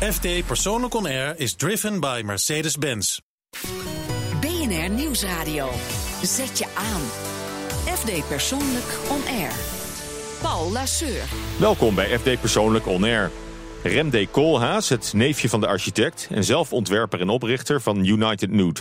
FD Persoonlijk On Air is driven by Mercedes-Benz. BNR Nieuwsradio. Zet je aan. FD Persoonlijk On Air. Paul Lasseur. Welkom bij FD Persoonlijk On Air. Rem D. Koolhaas, het neefje van de architect en zelf ontwerper en oprichter van United Nude.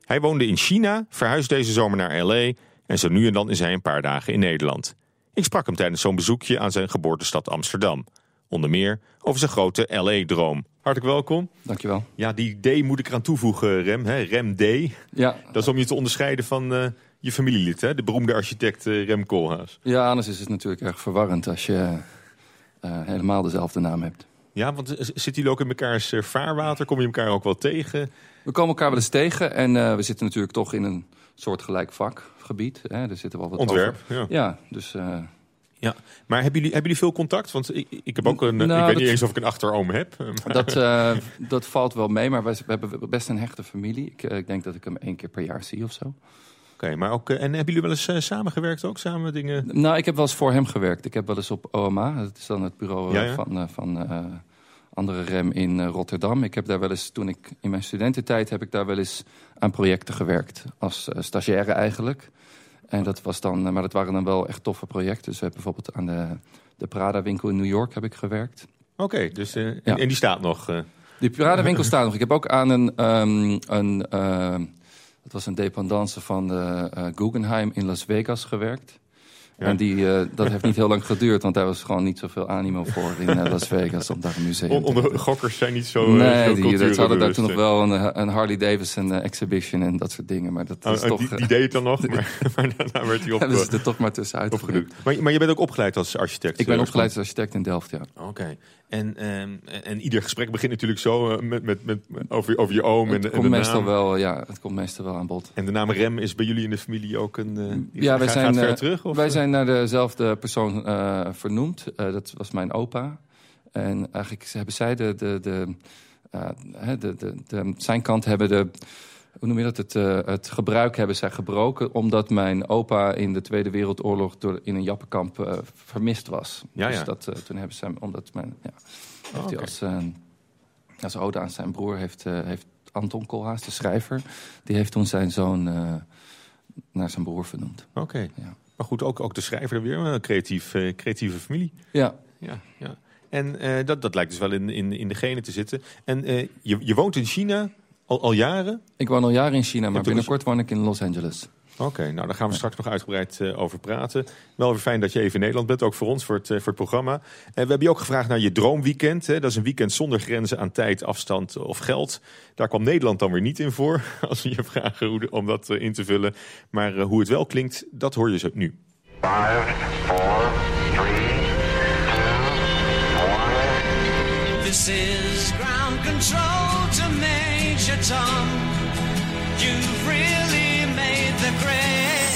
Hij woonde in China, verhuisde deze zomer naar L.A. en zo nu en dan is hij een paar dagen in Nederland. Ik sprak hem tijdens zo'n bezoekje aan zijn geboortestad Amsterdam. Onder meer over zijn grote LA-droom. Hartelijk welkom. Dankjewel. Ja, die D moet ik eraan toevoegen, Rem. Hè? Rem D. Ja. Dat is om je te onderscheiden van uh, je familielid, hè? de beroemde architect uh, Rem Koolhaas. Ja, anders is het natuurlijk erg verwarrend als je uh, helemaal dezelfde naam hebt. Ja, want zitten jullie ook in mekaars vaarwater? Kom je elkaar ook wel tegen? We komen elkaar wel eens tegen en we zitten natuurlijk toch in een soortgelijk vakgebied. Hè? Er zitten wel wat Ontwerp, over. ja. Ja, dus... Ja, maar hebben jullie, hebben jullie veel contact? Want ik, ik heb ook een. Nou, ik weet dat- niet eens of ik een achteroom heb. maar- Dat, eh, dat valt wel mee, maar we hebben best een hechte familie. Ik, eh, ik denk dat ik hem één keer per jaar zie of zo. Oké, maar ook. eh, en hebben jullie wel eens samengewerkt ook? Samen dingen? Nou, ik heb wel eens voor hem gewerkt. Ik heb wel eens op OMA, dat is dan het bureau Ja, ja. van, van andere rem in Rotterdam. Ik heb daar wel eens, toen ik in mijn studententijd, heb ik daar wel eens aan projecten gewerkt. Als stagiaire eigenlijk. En dat was dan, eh, maar dat waren dan wel echt toffe projecten. Dus we hebben bijvoorbeeld aan de, de Prada-winkel in New York heb ik gewerkt. Oké, dus. en, Ja. en die staat nog. eh, Die Prada-winkel staat nog. Ik heb ook aan een, ehm, een dat was een dependance van de Guggenheim in Las Vegas gewerkt. Ja. En die, eh, dat heeft niet heel lang geduurd, want daar was gewoon niet zoveel animo voor in eh, Las Vegas om daar een museum te gokkers zijn niet zo. eh, Nee, zo die, dat, ze hadden daar toen nog wel een, een Harley Davidson exhibition en dat soort dingen. Maar dat Oh, is oh, toch, die, die deed het dan nog, maar, maar daarna werd hij op, hebben ze er toch maar tussenuit opgeduwd. geduwd. Maar, maar je bent ook opgeleid als architect? Ik ben opgeleid als architect in Delft, ja. Oké. En, ehm, en ieder gesprek begint natuurlijk zo eh, met, met, met, over, over je oom en, Het en komt, meestal naam. wel, ja, het komt meestal wel aan bod. En de naam Rem is bij jullie in de familie ook een. eh, Ja, wij gaat, zijn, gaat ver eh, terug? Of? wij zijn naar dezelfde persoon vernoemd. Dat was mijn opa. En eigenlijk hebben zij de, de, de, de, de- zijn kant hebben de, hoe noem je dat, het, eh, het gebruik hebben zij gebroken, omdat mijn opa in de Tweede Wereldoorlog door, in een jappenkamp eh, vermist was. Ja, dus ja. Dat, eh, toen hebben ze hem, omdat mijn, ja, heeft oké. als, als ode aan zijn broer heeft, heeft Anton Koolhaas, de schrijver, die heeft toen zijn zoon naar zijn broer vernoemd. Oké. Ja. Maar goed, ook, ook de schrijver er weer. Een creatief, creatieve familie. Ja, Ja, ja. En dat, dat lijkt dus wel in, in, in de genen te zitten. En je, je woont in China al, jaren? Ik woon al jaren in China, maar dus binnenkort woon ik in Los Angeles. Oké, nou daar gaan we straks nog uitgebreid eh, over praten. Wel weer fijn dat je even in Nederland bent, ook voor ons, voor het, eh, voor het programma. En we hebben je ook gevraagd naar je droomweekend. Hè? Dat is een weekend zonder grenzen aan tijd, afstand of geld. Daar kwam Nederland dan weer niet in voor, als we je vragen hoe om dat in te vullen. Maar hoe het wel klinkt, dat hoor je zo nu. 5, 4, 3... Tom. You've really made the grade.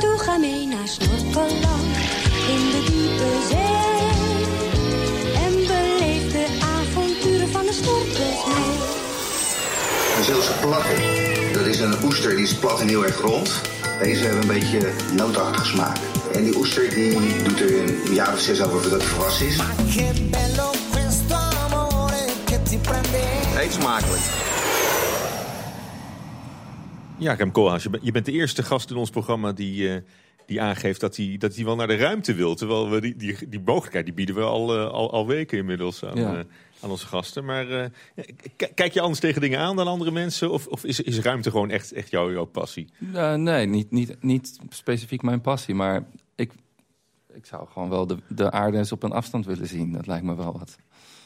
Doe ga mee naar Snorkeland in de diepe zee. En beleef de avonturen van de snorkels mee. Een Zeelse platte. Dat is een oester die is plat en heel erg rond. Deze hebben een beetje nootachtige smaak. En die oester die doet er een jaar of zes over voordat hij volwassen is. Eet smakelijk. Ja, Rem Koolhaas, je, bent- je bent de eerste gast in ons programma die, eh, die aangeeft dat hij, dat hij wel naar de ruimte wil. Terwijl we die, die, die mogelijkheid die bieden we al, eh, al, al weken inmiddels aan, Ja. eh, aan onze gasten. Maar eh, k- kijk je anders tegen dingen aan dan andere mensen? Of, of is, is ruimte gewoon echt, echt jouw, jouw passie? Nee, niet, niet, niet specifiek mijn passie, maar ik, ik zou gewoon wel de, de aarde eens op een afstand willen zien. Dat lijkt me wel wat.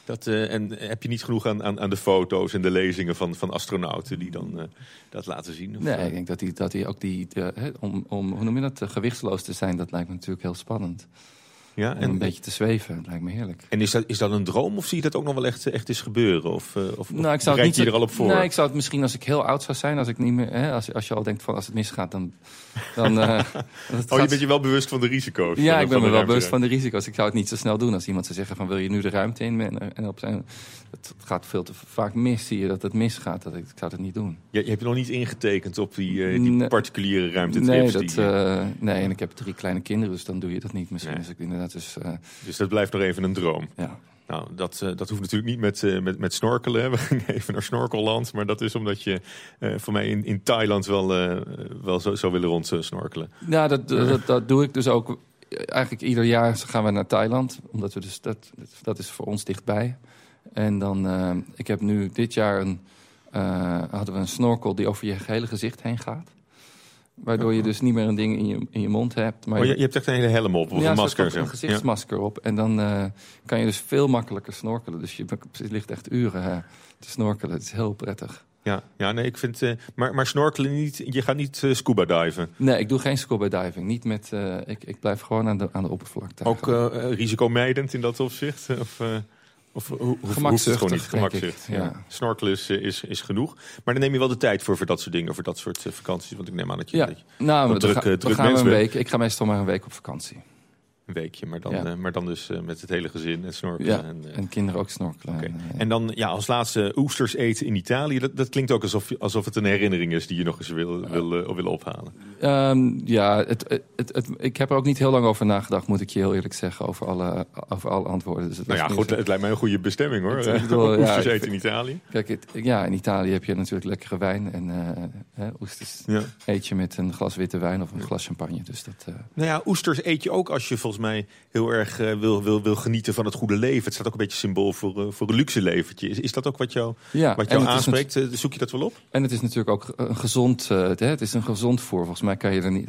Dat, eh, en heb je niet genoeg aan, aan, aan de foto's en de lezingen van, van astronauten die dan eh, dat laten zien? Of, Nee, eh, ik denk dat hij dat die ook die, de, om, om, hoe noem je dat, gewichtsloos te zijn, dat lijkt me natuurlijk heel spannend. Ja, Om en, een beetje te zweven, dat lijkt me heerlijk. en is, dat, is dat een droom of zie je dat ook nog wel echt, echt eens gebeuren? Of, eh, of, Nou, ik zou het niet je er al op voor? Nee, ik zou het misschien als ik heel oud zou zijn, als ik niet meer, hè, als, als je al denkt van als het misgaat, dan. dan eh, oh, je bent je wel bewust van de risico's? Ja, van- ik ben me wel bewust ruimte. van de risico's. Ik zou het niet zo snel doen als iemand zou zeggen van wil je nu de ruimte in? En, en op zijn, het gaat veel te vaak mis, zie je dat het misgaat. Dat ik, ik zou het niet doen. Je, je hebt je nog niet ingetekend op die, eh, die particuliere ruimtetrips? Nee, dat, die, nee, en ik heb drie kleine kinderen, dus dan doe je dat niet. Misschien Nee. als ik inderdaad inderdaad. Dus eh, Dus dat blijft nog even een droom. ja. Nou, dat, eh, dat hoeft natuurlijk niet met, eh, met, met snorkelen. We gingen even naar snorkelland. Maar dat is omdat je voor mij in, in Thailand wel, wel zo, zou willen rond snorkelen. Ja, dat, dat, dat doe ik dus ook. Eigenlijk ieder jaar gaan we naar Thailand. Omdat we dus dat, dat is voor ons dichtbij. En dan, ik heb nu dit jaar een, hadden we een snorkel die over je hele gezicht heen gaat. Waardoor je dus niet meer een ding in je, in je mond hebt. Maar Oh, je, je hebt echt een hele helm op, of ja, een masker. zeg. een gezichtsmasker op. En dan eh, kan je dus veel makkelijker snorkelen. Dus je, je ligt echt uren eh, te snorkelen. Het is heel prettig. Ja, ja, nee, ik vind... eh, maar, maar snorkelen niet... Je gaat niet scuba diven. Nee, ik doe geen scuba diving. Niet met, ik, ik blijf gewoon aan de, aan de oppervlakte. Ook risicomijdend in dat opzicht? Of, of hoe, gewoon niet? Ja. ja. Snorkelen is, eh, is, is genoeg. Maar dan neem je wel de tijd voor, voor dat soort dingen. Voor dat soort eh, vakanties. Want ik neem aan dat je, Ja, dat je nou, druk, ga- eh, we druk gaan we mens een week. Ik ga meestal maar een week op vakantie. Een weekje. Maar dan, Ja. eh, maar dan dus eh, met het hele gezin en snorkelen. Ja, En, eh, en kinderen ook snorkelen. En, dan ja, als laatste oesters eten in Italië. Dat, dat klinkt ook alsof, alsof het een herinnering is die je nog eens wil, wil, wil ophalen. Ehm, ja, het, het, het, het- ik heb er ook niet heel lang over nagedacht, moet ik je heel eerlijk zeggen, over alle, over alle antwoorden. Dus het Nou ja, goed, het lijkt mij een goede bestemming hoor. Bedoel, ja, oesters ik- eten in Italië. Kijk, ja, in Italië heb je natuurlijk lekkere wijn en eh, hè, oesters Ja. eet je met een glas witte wijn of een glas champagne. Dus dat, Nou ja, oesters eet je ook als je volgens mij heel erg eh, wil, wil, wil genieten van het goede leven. Het staat ook een beetje symbool voor, eh, voor een luxe leventje. Is, is dat ook wat jou, ja, wat jou het is aanspreekt? Eh, Zoek je dat wel op? En het is natuurlijk ook een gezond, eh, het, hè, het is een gezond voer. Volgens mij kan je er niet.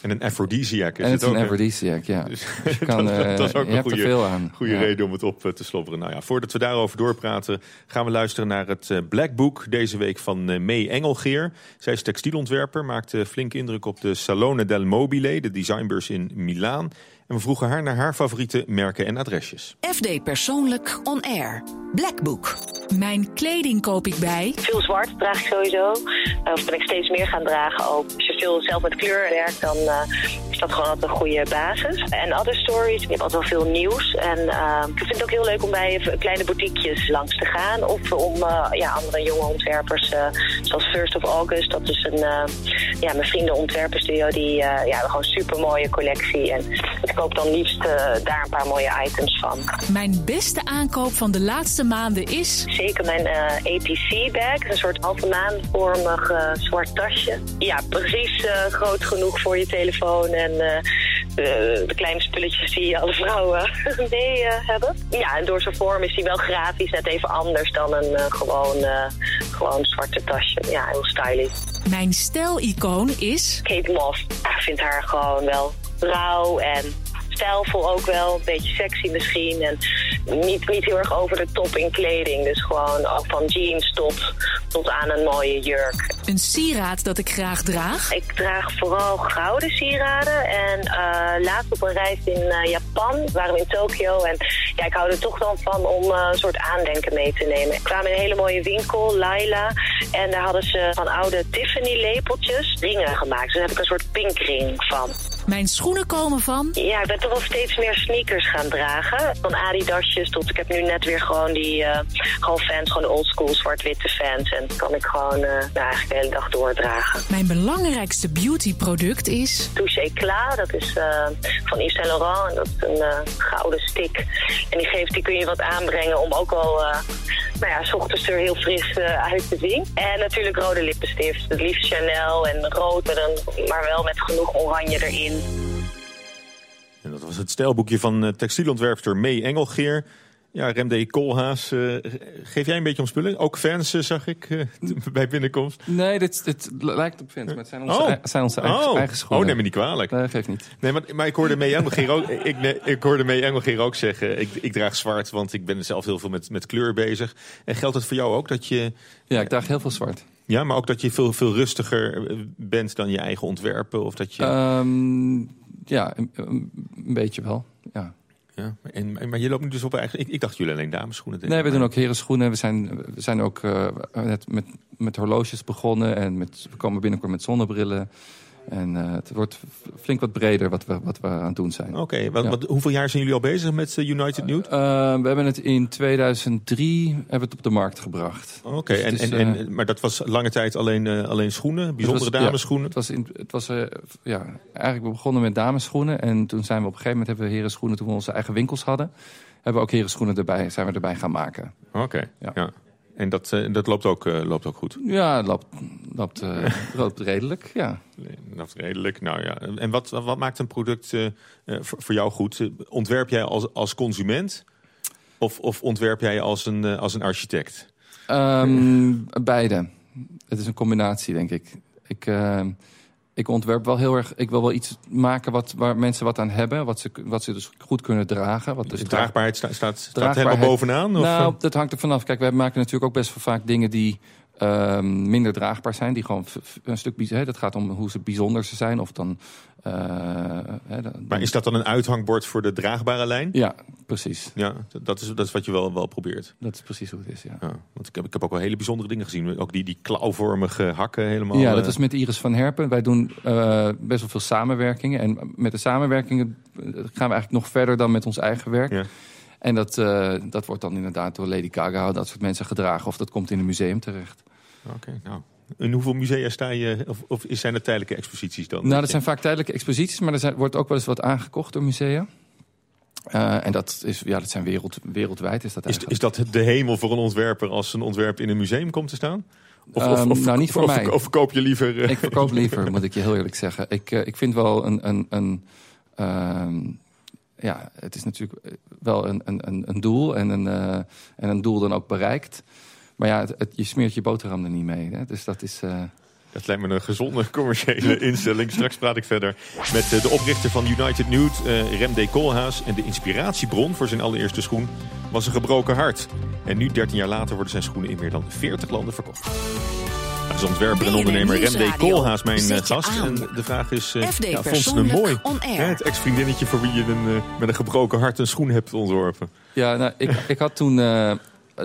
En een aphrodisiac is en het is ook. een aphrodisiac, ja. Dus je kan, dat, dat- dat is ook je een goede, veel aan. goede Ja. reden om het op te slobberen. Nou ja, voordat we daarover doorpraten, gaan we luisteren naar het Black Book deze week van May Engelgeer. Zij is textielontwerper, maakte flink indruk op de Salone del Mobile, de designbeurs in Milaan. En we vroegen haar naar haar favoriete merken en adresjes. FD Persoonlijk On Air. Blackbook. Mijn kleding koop ik bij. Veel zwart draag ik sowieso. Eh, Of ben ik steeds meer gaan dragen ook. Als je veel zelf met kleur werkt, dan eh, is dat gewoon altijd een goede basis. En other stories, je hebt altijd wel veel nieuws. En eh, ik vind het ook heel leuk om bij kleine boutiquejes langs te gaan. Of om eh, ja, andere jonge ontwerpers, eh, zoals First of August. Dat is een, eh, ja, mijn vrienden ontwerperstudio. Die eh, ja, hebben gewoon een super mooie collectie. En ik koop dan liefst eh, daar een paar mooie items van. Mijn beste aankoop van de laatste maanden is. Zeker mijn eh, APC-bag, een soort halve maanvormig eh, zwart tasje. Ja, precies groot genoeg voor je telefoon en de, de kleine spulletjes die alle vrouwen mee hebben. Ja, en door zijn vorm is hij wel grafisch net even anders dan een gewoon, gewoon zwarte tasje. Ja, heel stylish. Mijn stijlicoon is. Kate Moss, ik vind haar gewoon wel rauw en stijlvol ook wel. Een beetje sexy misschien. En niet, niet heel erg over de top in kleding. Dus gewoon van jeans tot, tot aan een mooie jurk. Een sieraad dat ik graag draag. Ik draag vooral gouden sieraden. En eh, laatst op een reis in eh, Japan waren we in Tokio. En ja, ik hou er toch dan van om eh, een soort aandenken mee te nemen. Ik kwam in een hele mooie winkel, Laila. En daar hadden ze van oude Tiffany-lepeltjes ringen gemaakt. Dus daar heb ik een soort pinkring van. Mijn schoenen komen van. Ja, ik ben toch wel steeds meer sneakers gaan dragen. Van Adidasjes tot ik heb nu net weer gewoon die eh, gewoon fans, gewoon de oldschool zwart-witte fans. En kan ik gewoon eh, nou, eigenlijk de hele dag doordragen. Mijn belangrijkste beautyproduct is. Touche Eclat, dat is eh, van Yves Saint Laurent. En dat is een gouden stick. En die, geeft, die kun je wat aanbrengen om ook wel, eh, nou ja, s ochtends er heel fris eh, uit te zien. En natuurlijk rode lippenstift. Het liefst Chanel en rood, maar wel met genoeg oranje erin. En dat was het stijlboekje van eh, textielontwerpster May Engelgeer. Ja, Remde Koolhaas, eh, geef jij een beetje om spullen? Ook fans, eh, zag ik eh, bij binnenkomst. Nee, dit, dit lijkt op fans, maar het zijn onze, Oh. zijn onze eigen, oh. eigen schoenen. oh, neem me niet kwalijk. Nee, geeft niet. Nee, maar, maar ik hoorde Engelgeer ook, ik, nee, ik hoorde Engelgeer ook zeggen... Ik, ik draag zwart, want ik ben zelf heel veel met, met kleur bezig. En geldt het voor jou ook dat je... Ja, ik draag heel veel zwart. Ja, maar ook dat je veel, veel rustiger bent dan je eigen ontwerpen? Of dat je... Ehm, ja, een, een beetje wel. Ja. en, maar je loopt nu dus op eigen... Ik, ik dacht jullie alleen dameschoenen deden. Nee, we maar- doen ook herenschoenen. We zijn, we zijn ook eh, net met, met horloges begonnen. En met, we komen binnenkort met zonnebrillen. En eh, het wordt flink wat breder wat we, wat we aan het doen zijn. Oké, Ja. hoeveel jaar zijn jullie al bezig met eh, United Nude? Eh, we hebben het in 2003 hebben we het op de markt gebracht. Oké, Dus en, en, en, maar dat was lange tijd alleen, alleen schoenen, bijzondere Het was- ja, het was, in, het was ja, eigenlijk we begonnen met dameschoenen. En toen zijn we op een gegeven moment hebben we herenschoenen, toen we onze eigen winkels hadden, hebben we ook herenschoenen erbij, zijn we erbij gaan maken. Oké, Ja. ja. En dat, eh, dat loopt, ook, eh, loopt ook goed. Ja, het loopt, loopt, eh, loopt redelijk, ja. Is redelijk. Nou ja. En wat, wat maakt een product voor, jou goed? Ontwerp jij als, als consument? Of, of ontwerp jij als een, als een architect? Ehm, beide. Het is een combinatie, denk ik. Ik, ik ontwerp wel heel erg. Ik wil wel iets maken wat, waar mensen wat aan hebben. Wat ze, wat ze dus goed kunnen dragen. Wat dus De draagbaarheid sta- staat, staat helemaal bovenaan? Of, nou, eh? dat hangt er vanaf. Kijk, wij maken natuurlijk ook best wel vaak dingen die ehm, minder draagbaar zijn. Die gewoon een stuk hè, Dat gaat om hoe ze bijzonder ze zijn. Of dan. eh, hè, dan- maar is dat dan een uithangbord voor de draagbare lijn? Ja, precies. Ja, dat is, dat is wat je wel, wel probeert. Dat is precies hoe het is. Ja, Ja, want ik heb, ik heb ook wel hele bijzondere dingen gezien. Ook die, die klauwvormige hakken helemaal. ja dat eh, is met Iris van Herpen. Wij doen eh, best wel veel samenwerkingen. En met de samenwerkingen gaan we eigenlijk nog verder dan met ons eigen werk. Ja. En dat, dat wordt dan inderdaad door Lady Gaga, dat soort mensen gedragen. Of dat komt in een museum terecht. Oké, nou. In hoeveel musea sta je? Of, of zijn er tijdelijke exposities dan? Nou, dat zijn vaak tijdelijke exposities, maar er zijn, wordt ook wel eens wat aangekocht door musea. Eh, en dat, is, ja, dat zijn wereld, wereldwijd. Is dat Is, eigenlijk. is dat de hemel voor een ontwerper als een ontwerp in een museum komt te staan? Of, Ehm, nou, niet voor of, mij. Of verkoop je liever... eh, Ik verkoop liever, moet ik je heel eerlijk zeggen. Ik, eh, ik vind wel een. een, een ehm, ja, het is natuurlijk wel een, een, een, een doel en een, eh, en een doel dan ook bereikt. Maar ja, het, het- je smeert je boterham er niet mee. Hè? Dus dat is. eh, Dat lijkt me een gezonde commerciële instelling. Straks praat ik verder met eh, de oprichter van United Nude, eh, Rem D. Koolhaas. En de inspiratiebron voor zijn allereerste schoen was een gebroken hart. En nu, 13 jaar later, worden zijn schoenen in meer dan 40 landen verkocht. Dat is ontwerper en ondernemer Rem D. Koolhaas, mijn gast. aan. En de vraag is, FD ja, vond ze hem mooi? Het ex-vriendinnetje voor wie je een, met een gebroken hart een schoen hebt ontworpen. Ja, nou, ik, ik had toen.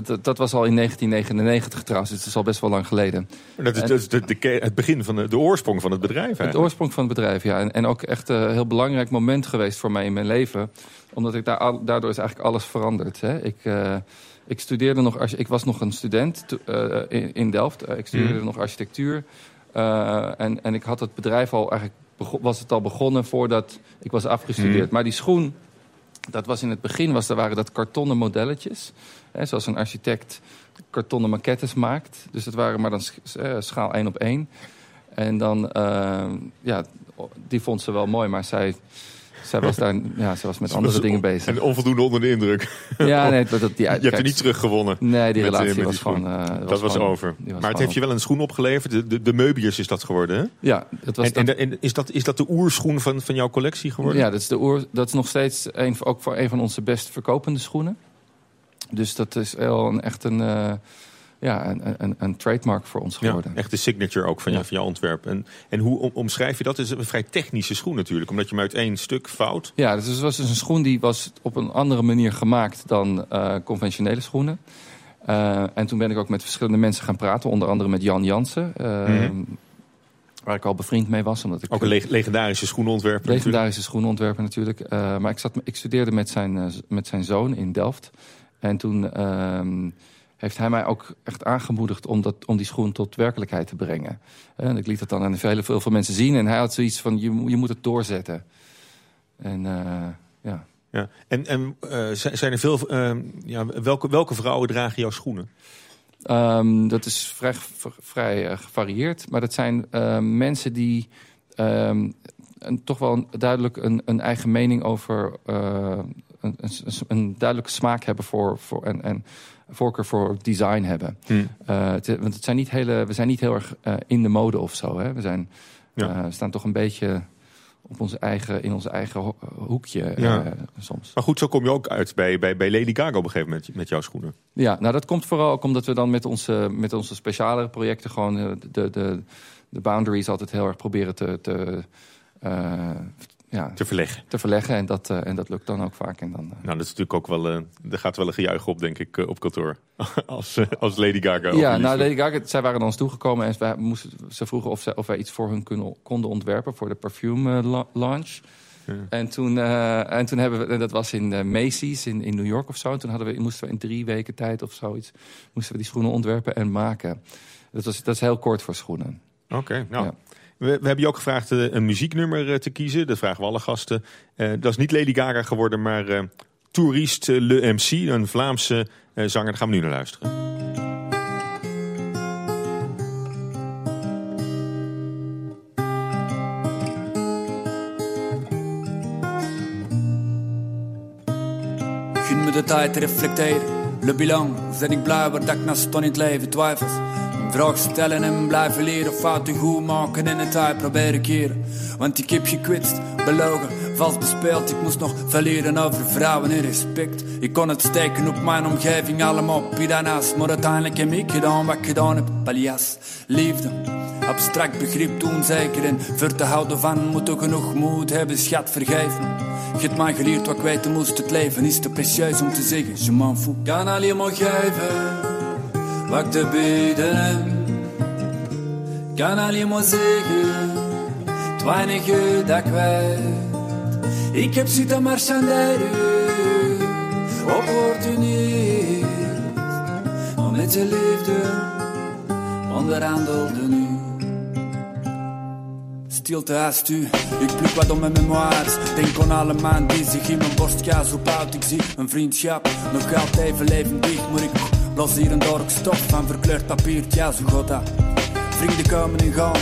Dat, dat was al in 1999 trouwens, dus het is al best wel lang geleden. Dat is, En- dat is de, het begin van de, de oorsprong van het bedrijf Het eigenlijk. oorsprong van het bedrijf, ja. En, en ook echt een heel belangrijk moment geweest voor mij in mijn leven. Omdat ik daar, daardoor is eigenlijk alles veranderd. Hè. Ik, eh, ik studeerde nog, ik was nog een student eh, in, in Delft. Eh, ik studeerde Mhm. nog architectuur. En, en ik had het bedrijf al eigenlijk, was het al begonnen voordat ik was afgestudeerd. Mhm. Maar die schoen, dat was in het begin, was, er waren dat kartonnen modelletjes. Hè, zoals een architect kartonnen maquettes maakt. Dus dat waren maar dan eh, schaal 1 op 1. En dan, eh, ja, die vond ze wel mooi, maar zij, zij was daar, ja, ze was met andere dingen bezig. En onvoldoende onder de indruk. Ja, nee, dat, die, Je hebt er niet teruggewonnen. Nee, die eh, relatie met was die gewoon... eh, dat was gewoon- over. was maar het heeft je wel een schoen opgeleverd. De, de, de is dat geworden, hè? Ja, dat was En, dat- en is, dat, is dat de oerschoen van, van jouw collectie geworden? Ja, dat is, de dat is nog steeds een, ook voor een van onze best verkopende schoenen. Dus dat is wel een, echt een, eh, ja, een, een, een trademark voor ons Ja, geworden. echt de signature ook van, Ja. je, van jouw ontwerp. En, en hoe om- omschrijf je dat? Het is een vrij technische schoen natuurlijk. Omdat je hem uit één stuk vouwt. Ja, dus het was dus een schoen die was op een andere manier gemaakt dan eh, conventionele schoenen. Eh, en toen ben ik ook met verschillende mensen gaan praten, onder andere met Jan Jansen. Mhm. Waar ik al bevriend mee was. Omdat ik Ook een leg- legendarische schoenenontwerper natuurlijk. Legendarische schoenenontwerper natuurlijk. Maar ik, zat, ik studeerde met zijn, met zijn zoon in Delft. En toen ehm, heeft hij mij ook echt aangemoedigd om, dat, om die schoen tot werkelijkheid te brengen. En ik liet het dan aan veel, veel, veel mensen zien. En hij had zoiets van, je, moet- je moet het doorzetten. En eh, ja... Ja. En, en eh, zijn er veel... eh, ja, welke, welke vrouwen dragen jouw schoenen? Ehm, dat is vrij, vrij eh, gevarieerd. Maar dat zijn eh, mensen die ehm, een, toch wel een- duidelijk een, een eigen mening over... een, een, duidelijke smaak hebben voor, voor, en, en voorkeur voor design hebben. Hmm. Eh, het, want het zijn niet hele, we zijn niet heel erg eh, in de mode of zo. Hè? We zijn, Ja. eh, staan toch een beetje op onze eigen, in ons eigen ho- hoekje Ja. soms. Maar goed, zo kom je ook uit bij, bij, bij Lady Gaga op een gegeven moment met jouw schoenen. Ja, nou dat komt vooral ook omdat we dan met onze, met onze specialere projecten gewoon de, de, de boundaries altijd heel erg proberen te, te, ja, ja, te verleggen. te verleggen. En dat, eh, en dat lukt dan ook vaak. En dan, eh, Nou, dat is natuurlijk ook wel. eh er gaat wel een gejuich op, denk ik, op kantoor. als, als Lady Gaga. ja, nou, Lady Gaga, zij waren naar ons toegekomen en wij moesten, ze vroegen of, ze, of wij iets voor hun kunnen, konden ontwerpen voor de perfume la- launch. En, toen, en toen hebben we, en dat was in Macy's in, in New York of zo. En toen hadden we, moesten we in drie weken tijd of zoiets, moesten we die schoenen ontwerpen en maken. Dat, was, dat is heel kort voor schoenen. Oké, nou. Ja. We, we hebben je ook gevraagd eh, een muzieknummer eh, te kiezen. Dat vragen we alle gasten. Eh, dat is niet Lady Gaga geworden, maar Touriste Le MC, een Vlaamse zanger. Daar gaan we nu naar luisteren. De tijd te reflecteren. Le bilan, ben ik blij waar dat ik in het leven twijfels. Vraag stellen en blijven leren, fouten goed maken en het tijd proberen keren. Want ik heb gekwetst, belogen, vals bespeeld. Ik moest nog verleren over vrouwen en respect. Ik kon het steken op mijn omgeving, allemaal naast. Maar uiteindelijk heb ik gedaan wat ik gedaan heb. Paljas, liefde, abstract begrip toen zeker. En voor te houden van moet ook genoeg moed hebben, schat vergeef me. Je mij geleerd wat ik weten moest. Het leven is te precieus om te zeggen, je m'en fout. Kan alleen maar geven Kan alleen maar zeggen, het weinige dat ik heb zitten marchanderen op woord niet. Om met de liefde onderhandelde nu. Stilte haast u, ik pluk wat om mijn memoires. Denk aan alle maanden die zich in mijn borst gaan zo oud. Ik zie een vriendschap nog altijd even levendig. Maar ik blas hier een dork stof van verkleurd papier. Ja, zo dat. Vrienden komen en gaan.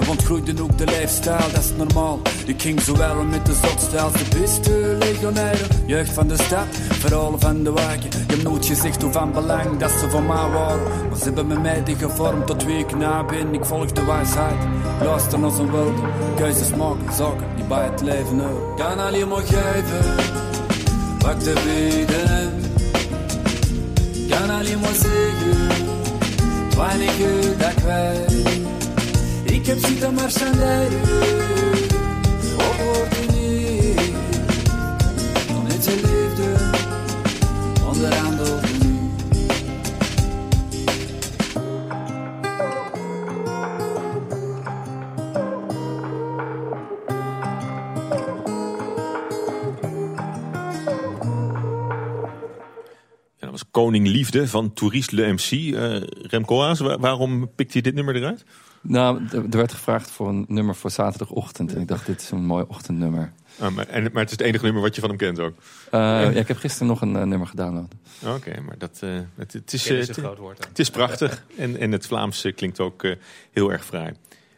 En ontgroeide ook de leefstijl, dat is normaal. Ik ging zowel met de zotste als de beste legionairen. Jeugd van de stad, verhalen van de wagen. Je hebt nooit gezegd hoe van belang dat ze van mij waren. Maar ze hebben me mede gevormd tot wie ik na ben. Ik volg de wijsheid, luister naar zijn woorden. Keuzes maken, zaken die bij het leven horen. Kan alleen maar geven, wat te bieden heb. Kan alleen maar zeggen, het weinige dat ik weet. Ik heb zitten marchanderen op Ja, dat was Koning Liefde van Touriste Le MC. Eh Remco Haas, wa- waarom pikt hij dit nummer eruit? Nou, er er werd gevraagd voor een nummer voor zaterdagochtend. En ik dacht, dit is een mooi ochtendnummer. Ah, maar, en, maar het is het enige nummer wat je van hem kent ook. Eh, ja, ik heb gisteren nog een eh, nummer gedownload. Oké, maar dat, eh, het, het, is, groot woord het is prachtig. En, en het Vlaams klinkt ook heel erg fraai.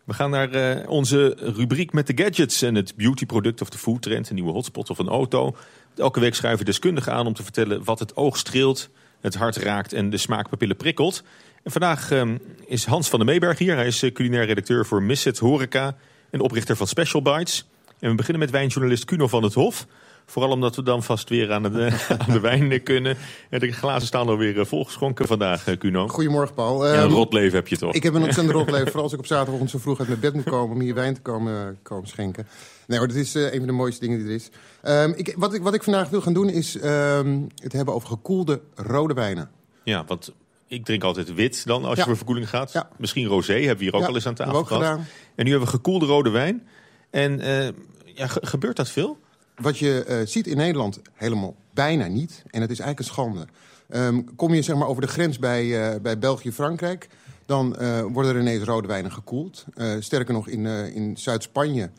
We gaan naar eh, onze rubriek met de gadgets en het beautyproduct of de foodtrend, een nieuwe hotspot of een auto. Elke week schuiven deskundigen aan om te vertellen wat het oog streelt, het hart raakt en de smaakpapillen prikkelt. En vandaag ehm, is Hans van den Meeberg hier. Hij is eh, culinair redacteur voor Misset Horeca en oprichter van Special Bites. En we beginnen met wijnjournalist Kuno van het Hof. Vooral omdat we dan vast weer aan, het, eh, aan de wijn eh, kunnen. En de glazen staan alweer eh, volgeschonken vandaag, eh, Kuno. Goedemorgen, Paul. Ja, Ehm, een rot leven heb je toch? Ik heb een ontzettend rot leven, vooral als ik op zaterdagochtend zo vroeg uit mijn bed moet komen... om hier wijn te komen, komen schenken. Nee hoor, dit is eh, een van de mooiste dingen die er is. Ehm, ik, wat, ik, wat ik vandaag wil gaan doen is ehm, het hebben over gekoelde rode wijnen. Ja, want ik drink altijd wit dan als Ja. je voor verkoeling gaat. Ja. Misschien rosé, hebben we hier ook Ja, al eens aan tafel gehad. gedaan. En nu hebben we gekoelde rode wijn. En eh, ja, ge- gebeurt dat veel? Wat je eh, ziet in Nederland helemaal bijna niet. En het is eigenlijk een schande. Ehm, kom je zeg maar over de grens bij, eh, bij België-Frankrijk... dan eh, worden er ineens rode wijnen gekoeld. Eh, sterker nog, in, eh, in Zuid-Spanje,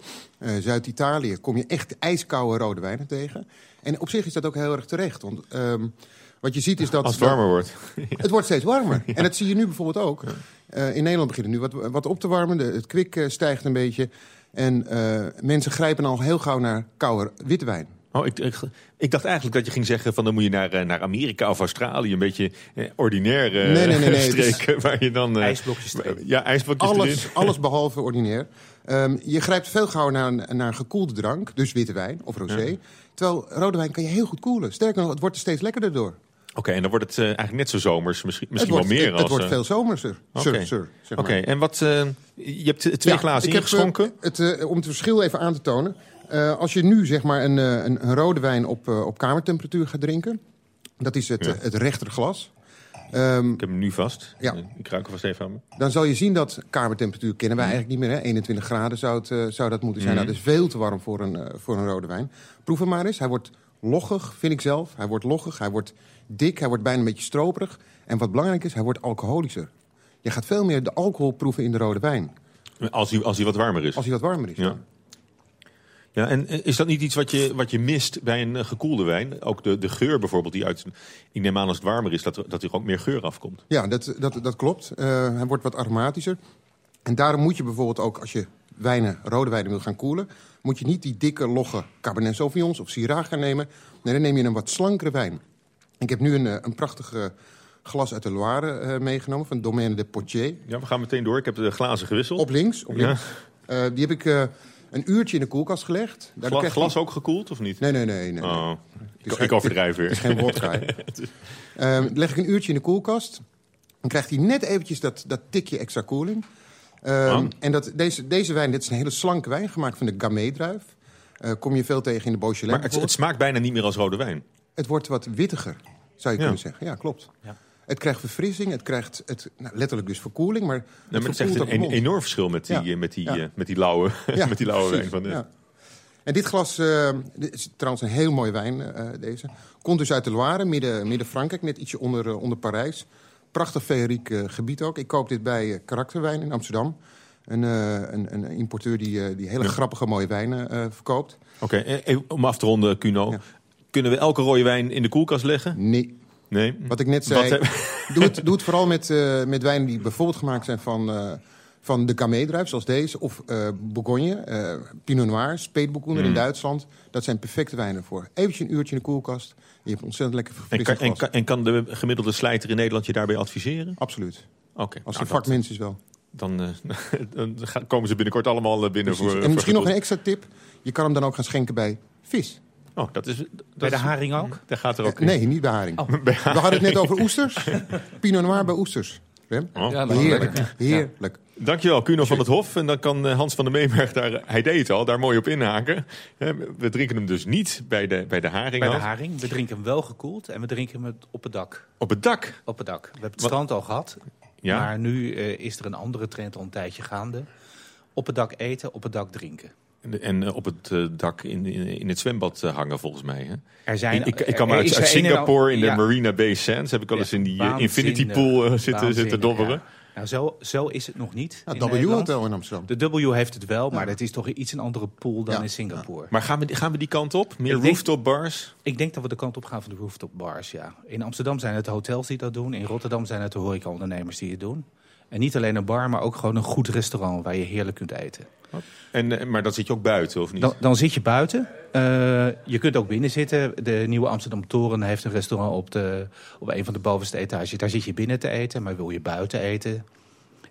Zuid-Italië... kom je echt ijskoude rode wijnen tegen. En op zich is dat ook heel erg terecht. Want ehm, wat je ziet is dat... Als het warmer wordt. Het wordt steeds warmer. En dat zie je nu bijvoorbeeld ook. In Nederland begint het nu wat, wat op te warmen. De, het kwik stijgt een beetje. En mensen grijpen al heel gauw naar koude witte wijn. Oh, ik, ik, ik dacht eigenlijk dat je ging zeggen van dan moet je naar, eh, naar Amerika of Australië. Een beetje eh, ordinaire eh, Nee, nee, nee, nee, het streken waar je dan... eh, IJsblokjes erin. Ja, ijsblokjes erin. Alles, alles behalve ordinair. Ehm, je grijpt veel gauwer naar, naar gekoelde drank, dus witte wijn of rosé. Terwijl rode wijn kan je heel goed koelen. Sterker nog, het wordt er steeds lekkerder door. Oké, en dan wordt het eigenlijk net zo zomers. Misschien, misschien het wordt, wel meer. Het, als, wordt eh, veel zomerser. Oké, zeg Oké, maar. en wat... je hebt twee Ja, glazen ik heb, ingeschonken. het, om het verschil even aan te tonen. Eh, als je nu zeg maar een, eh, een, een rode wijn op, eh, op kamertemperatuur gaat drinken... dat is het, Ja. eh, het rechterglas... Ehm, Ik heb hem nu vast. Ja. Ik ruik hem vast even aan me. dan zal je zien dat kamertemperatuur kennen wij eigenlijk niet meer. Hè? 21 graden zou, het, zou dat moeten zijn. Mhm. Nou, dat is veel te warm voor een, voor een rode wijn. Proef hem maar eens. Hij wordt loggig, vind ik zelf. Hij wordt loggig, hij wordt dik, hij wordt bijna een beetje stroperig. En wat belangrijk is, hij wordt alcoholischer. Je gaat veel meer de alcohol proeven in de rode wijn. Als hij, als hij wat warmer is. Als hij wat warmer is. Ja. Ja, en is dat niet iets wat je, wat je mist bij een eh, gekoelde wijn? Ook de, de geur bijvoorbeeld, die uit... Ik neem aan als het warmer is, dat er, dat er ook meer geur afkomt. Ja, dat, dat, dat klopt. Eh, hij wordt wat aromatischer. En daarom moet je bijvoorbeeld ook, als je wijnen, rode wijnen wil gaan koelen... moet je niet die dikke, logge Cabernet Sauvignons of Syrah gaan nemen. Nee, dan neem je een wat slankere wijn. Ik heb nu een, eh, een prachtig eh, glas uit de Loire meegenomen... van Domaine de Potier. Ja, we gaan meteen door. Ik heb de glazen gewisseld. Op links. Op Ja. links. Eh, die heb ik een uurtje in de koelkast gelegd. Daardoor Gla- glas ook gekoeld of niet? Nee, nee, nee. nee, nee. Oh, ik, is geen- ik overdrijf weer. Het is geen wodka. Ehm, leg ik een uurtje in de koelkast. Dan krijgt hij net eventjes dat, dat tikje extra koeling. Ehm, Oh. En dat, deze, deze wijn, dit is een hele slanke wijn, gemaakt van de Gamay-druif. Eh, kom je veel tegen in de Beaujolais. Maar het, het smaakt bijna niet meer als rode wijn. Het wordt wat wittiger, zou je Ja. kunnen zeggen. Ja, klopt. Het krijgt verfrissing, het krijgt het, nou, letterlijk dus verkoeling, maar het Nee, maar het is echt een, enorm verschil met die, Ja. eh, met die, Ja. eh, met die lauwe, met die lauwe wijn. Van de. En dit glas, eh, dit is trouwens een heel mooi wijn, deze. Komt dus uit de Loire, midden, midden Frankrijk, net ietsje onder, onder Parijs. Prachtig feeriek gebied ook. Ik koop dit bij Karakterwijn in Amsterdam. Een, een, een importeur die, die hele grappige mooie wijnen verkoopt. Oké, om af te ronden, Cuno. Kunnen we elke rode wijn in de koelkast leggen? Nee. Nee? Wat ik net zei, doe, het, doe het vooral met, eh, met wijnen die bijvoorbeeld gemaakt zijn van, eh, van de Gamay-druif, zoals deze. Of eh, Bourgogne, Pinot Noir, Speetbourgogne in Mm. Duitsland. Dat zijn perfecte wijnen voor. Eventjes een uurtje in de koelkast. Je hebt ontzettend lekker En kan, en, kan, en kan de gemiddelde slijter in Nederland je daarbij adviseren? Absoluut. Oké. Als nou, een vakmens is wel. Dan, komen ze binnenkort allemaal binnen Precies. voor... en voor misschien nog een extra tip. Je kan hem dan ook gaan schenken bij vis. Oh, dat is... Dat Bij de haring ook? Daar gaat er ook... Nee, niet bij haring. Oh. Bij We hadden het net over oesters. Pinot Noir bij oesters. Rem? Oh. Ja, Heerlijk. Dankjewel, Kuno van het Hof. En dan kan eh, Hans van der Meeberg daar, hij deed het al, daar mooi op inhaken. Hè, We drinken hem dus niet bij de, bij de haring. Bij de haring. We drinken hem wel gekoeld en we drinken hem op het dak. Op het dak. Op het dak. We hebben het Wat- strand al gehad. Ja. Maar nu eh, is er een andere trend al een tijdje gaande. Op het dak eten, op het dak drinken. En, eh, op het eh, dak in, in, in het zwembad eh, hangen, volgens mij. Hè? Er zijn- ik, ik, ik kan maar uit, uit al- Singapore in de ja. Marina Bay Sands... heb ik al eens in die infinity pool zitten, zitten dobberen. ja. Nou, zo, zo is het nog niet. Ja, W. Hotel in Amsterdam. De W heeft het wel, maar dat is toch iets een andere pool dan Ja. in Singapore. Maar gaan we, gaan we die kant op? Meer Ik denk- rooftop bars? Ik denk dat we de kant op gaan van de rooftop bars, ja. In Amsterdam zijn het de hotels die dat doen. In Rotterdam zijn het de horecaondernemers die het doen. En niet alleen een bar, maar ook gewoon een goed restaurant waar je heerlijk kunt eten. En, eh, maar dat zit je ook buiten, of niet? Dan, dan zit je buiten. Eh, je kunt ook binnen zitten. De nieuwe Amsterdam Toren heeft een restaurant op, de, op een van de bovenste etages. Daar zit je binnen te eten, maar wil je buiten eten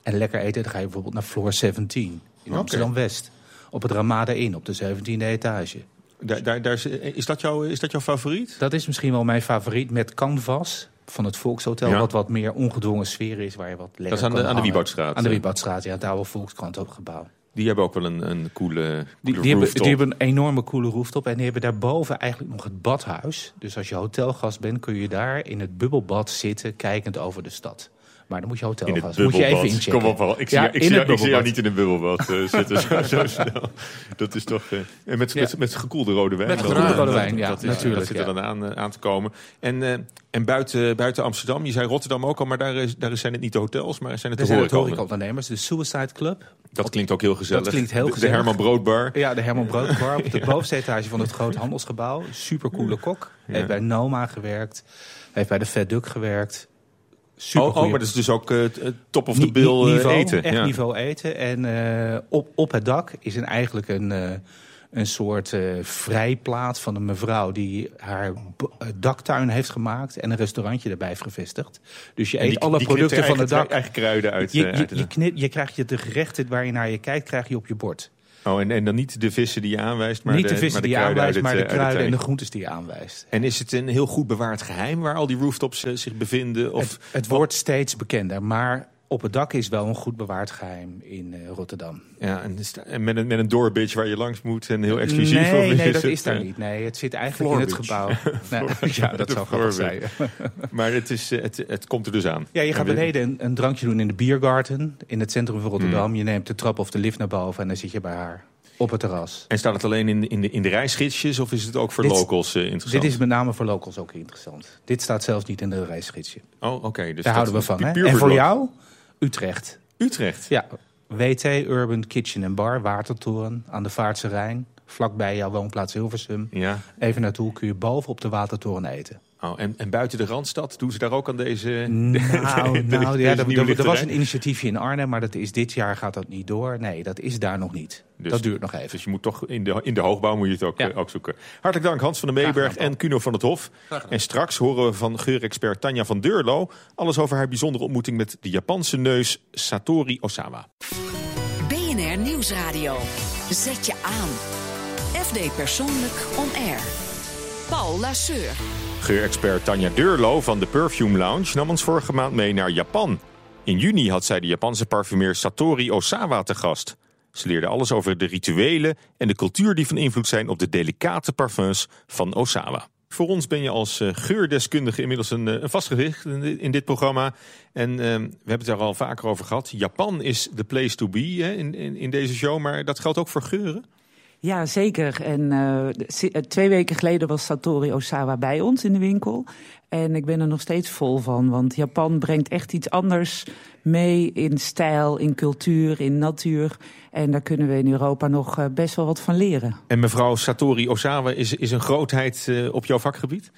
en lekker eten... dan ga je bijvoorbeeld naar Floor 17 in. Amsterdam-West. Op het Ramada Inn, op de 17e etage. Daar, daar, daar, is, is, dat jouw, is dat jouw favoriet? Dat is misschien wel mijn favoriet met Canvas van het Volkshotel. Ja. Wat wat meer ongedwongen sfeer is, waar je wat lekker Dat is aan de- aan de. Wieboudstraat, Aan de eh. Wieboudstraat, ja. Het oude Volkskrant ook gebouw. Die hebben ook wel een, een coole, Die, coole die, hebben, die hebben een enorme coole rooftop. En die hebben daarboven eigenlijk nog het badhuis. Dus als je hotelgast bent, kun je daar in het bubbelbad zitten, kijkend over de stad. Maar dan moet je in het hotelgast. Moet je even inchecken. Kom op, al. ik zie, Ja, jou- ik in zie, het jou- ik zie jou bubbelbad. niet in een bubbelbad eh, zitten zo, zo snel. Dat is toch... eh, en met, met, met gekoelde rode wijn. Met gekoelde rode wijn, ja, dat is- natuurlijk, Dat zit er dan aan, eh, aan te komen. En, en buiten, buiten Amsterdam, je zei Rotterdam ook al, maar daar, is, daar zijn het niet de hotels, maar zijn het de horeca. horecaondernemers, de Suicide Club. Dat klinkt ook heel gezellig. Dat klinkt heel De- de, gezellig. Herman Broodbar. Ja, de Herman Broodbar op de bovenste etage van het groot handelsgebouw. Supercoole kok. Heeft bij Noma gewerkt. Heeft bij de Duck gewerkt. Super Oh, oh, maar dat is dus ook eh, t- top of the bill eh, niveau, eten. Echt ja. niveau eten. En eh, op, op het dak is een, eigenlijk een, eh, een soort eh, vrijplaats van een mevrouw... die haar eh, daktuin heeft gemaakt en een restaurantje erbij heeft gevestigd. Dus je eet die- alle die producten van het dak. eigen kruiden uit, Je, eh, je, je, knip- je krijgt je de gerechten waar je naar je kijkt, krijg je op je bord. Oh, en, en dan niet de vissen die je aanwijst, maar Niet de maar vissen die je aanwijst, maar de eh, kruiden en de groentes die je aanwijst. En is het een heel goed bewaard geheim waar al die rooftops eh, zich bevinden? Of Het, het wordt steeds bekender, maar op het dak is wel een goed bewaard geheim in eh, Rotterdam. Ja, en, met, een, met een doorbitch waar je langs moet en heel exclusief. Nee, nee dat is daar eh, niet. Nee, het zit eigenlijk in het gebouw. Ja, dat de zou grappig zijn. maar het, is, eh, het, het komt er dus aan. Ja, je gaat beneden een, een drankje doen in de Biergarten in het centrum van Rotterdam. Je neemt de trap of de lift naar boven en dan zit je bij haar op het terras. En staat het alleen in, in, de, in de reisgidsjes of is het ook voor Dit- locals interessant? Dit is met name voor locals ook interessant. Dit staat zelfs niet in de reisgidsje. Oh, oké. dus Daar houden we van. Hè? En voor jou, Utrecht. Utrecht? Ja, WT Urban Kitchen and Bar, Watertoren aan de Vaartse Rijn. Vlakbij jouw woonplaats Hilversum. Ja. Even naartoe kun je boven op de Watertoren eten. Oh, en, en buiten de Randstad, doen ze daar ook aan deze... Nou, de- nou deze ja, er, nieuwe er- er was een initiatiefje in Arnhem, maar dat is, dit jaar gaat dat niet door. Nee, dat is daar nog niet. Dus- dat duurt nog even. Dus je moet toch in de, in de hoogbouw moet je het ook, eh, ook zoeken. Hartelijk dank Hans van den Meeberg en Kuno van het Hof. En straks horen we van geurexpert Tanja van Deurlo... alles over haar bijzondere ontmoeting met de Japanse neus Satori Osawa. BNR Nieuwsradio. Zet je aan. FD Persoonlijk On Air. Paul. Geurexpert Tanja Deurlo van de Perfume Lounge nam ons vorige maand mee naar Japan. In juni had zij de Japanse parfumeur Satori Osawa te gast. Ze leerde alles over de rituelen en de cultuur die van invloed zijn op de delicate parfums van Osawa. Voor ons ben je als eh, geurdeskundige inmiddels een, eh, een vast in, di- in dit programma. En eh, we hebben het daar al vaker over gehad. Japan is the place to be hè, in, in deze show, maar dat geldt ook voor geuren. Ja, zeker. En eh, eh, twee weken geleden was Satori Osawa bij ons in de winkel. En ik ben er nog steeds vol van, want Japan brengt echt iets anders mee in stijl, in cultuur, in natuur. En daar kunnen we in Europa nog eh, best wel wat van leren. En mevrouw Satori Osawa is, is een grootheid op jouw vakgebied?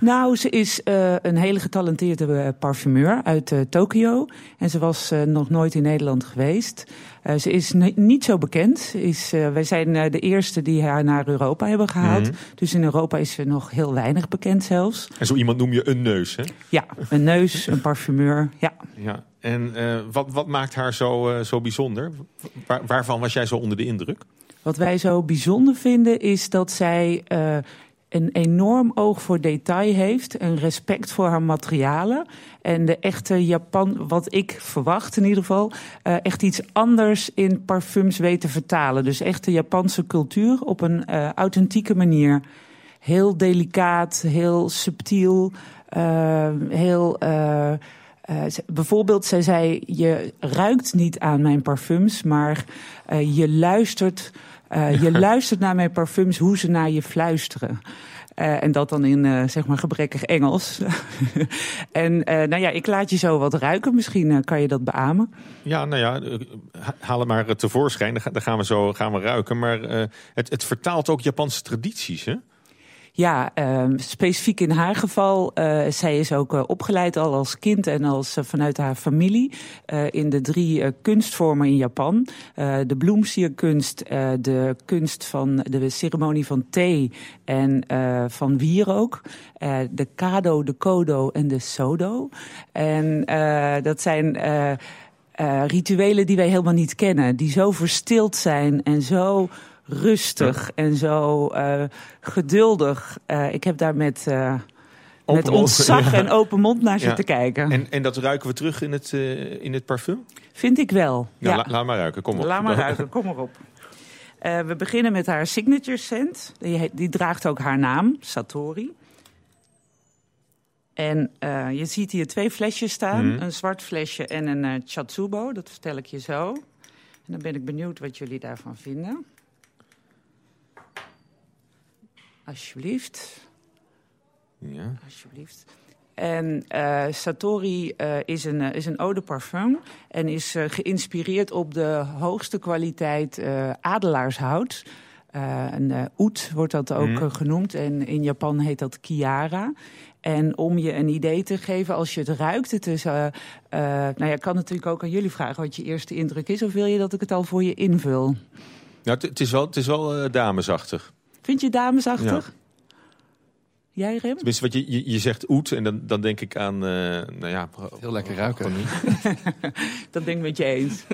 Nou, ze is eh, een hele getalenteerde eh, parfumeur uit eh, Tokio. En ze was nog nooit in Nederland geweest. Ze is ni- niet zo bekend. Is, wij zijn de eerste die haar naar Europa hebben gehaald. Mhm. Dus in Europa is ze nog heel weinig bekend zelf. En zo iemand noem je een neus, hè? Ja, een neus, een parfumeur, ja. Ja. En wat, wat maakt haar zo, zo bijzonder? Waar, waarvan was jij zo onder de indruk? Wat wij zo bijzonder vinden is dat zij een enorm oog voor detail heeft. Een respect voor haar materialen. En de echte Japan, wat ik verwacht in ieder geval, eh, echt iets anders in parfums weet te vertalen. Dus echt de Japanse cultuur op een eh, authentieke manier. Heel delicaat, heel subtiel, eh, heel... ze- bijvoorbeeld, zij zei: Je ruikt niet aan mijn parfums, maar je luistert. Eh, je luistert naar mijn parfums, hoe ze naar je fluisteren. Eh, en dat dan in eh, zeg maar gebrekkig Engels. en nou ja, ik laat je zo wat ruiken. Misschien kan je dat beamen. Ja, nou ja, ha- haal het maar tevoorschijn. Dan ga- Dan gaan we zo gaan we ruiken. Maar het, het vertaalt ook Japanse tradities, hè? Ja, ehm, specifiek in haar geval. eh, zij is ook eh, opgeleid al als kind en als eh, vanuit haar familie in de drie kunstvormen in Japan. De bloemsierkunst, de kunst van de ceremonie van thee en van wierook. Eh, de kado, de kodo en de sodo. En dat zijn. rituelen die wij helemaal niet kennen, die zo verstild zijn en zo rustig en zo eh, geduldig. Eh, ik heb daar met, eh, met mond, ontzag ja. en open mond naar Ja. zitten kijken. En, en dat ruiken we terug in het, in het parfum? Vind ik wel. Ja, ja. la- laat maar ruiken, kom op. Laat maar ruiken, kom maar op. We beginnen met haar signature scent. Die, die draagt ook haar naam, Satori. En je ziet hier twee flesjes staan. Mhm. Een zwart flesje en een chatsubo. Dat vertel ik je zo. En dan ben ik benieuwd wat jullie daarvan vinden. Alsjeblieft. Ja. Alsjeblieft. En eh, Satori eh, is, een, eh, is een eau de parfum en is geïnspireerd op de hoogste kwaliteit adelaarshout. Een oet wordt dat ook Mhm. genoemd en in Japan heet dat kiara. En om je een idee te geven, als je het ruikt, het is, nou ja, ik kan natuurlijk ook aan jullie vragen wat je eerste indruk is, of wil je dat ik het al voor je invul? Ja, het, is wel, het is wel damesachtig. Vind je damesachtig? Jij, Rem? Tenminste, wat je, je, je zegt oet en dan, dan denk ik aan, eh, nou ja... Heel lekker ruiken. Dat denk ik met je eens.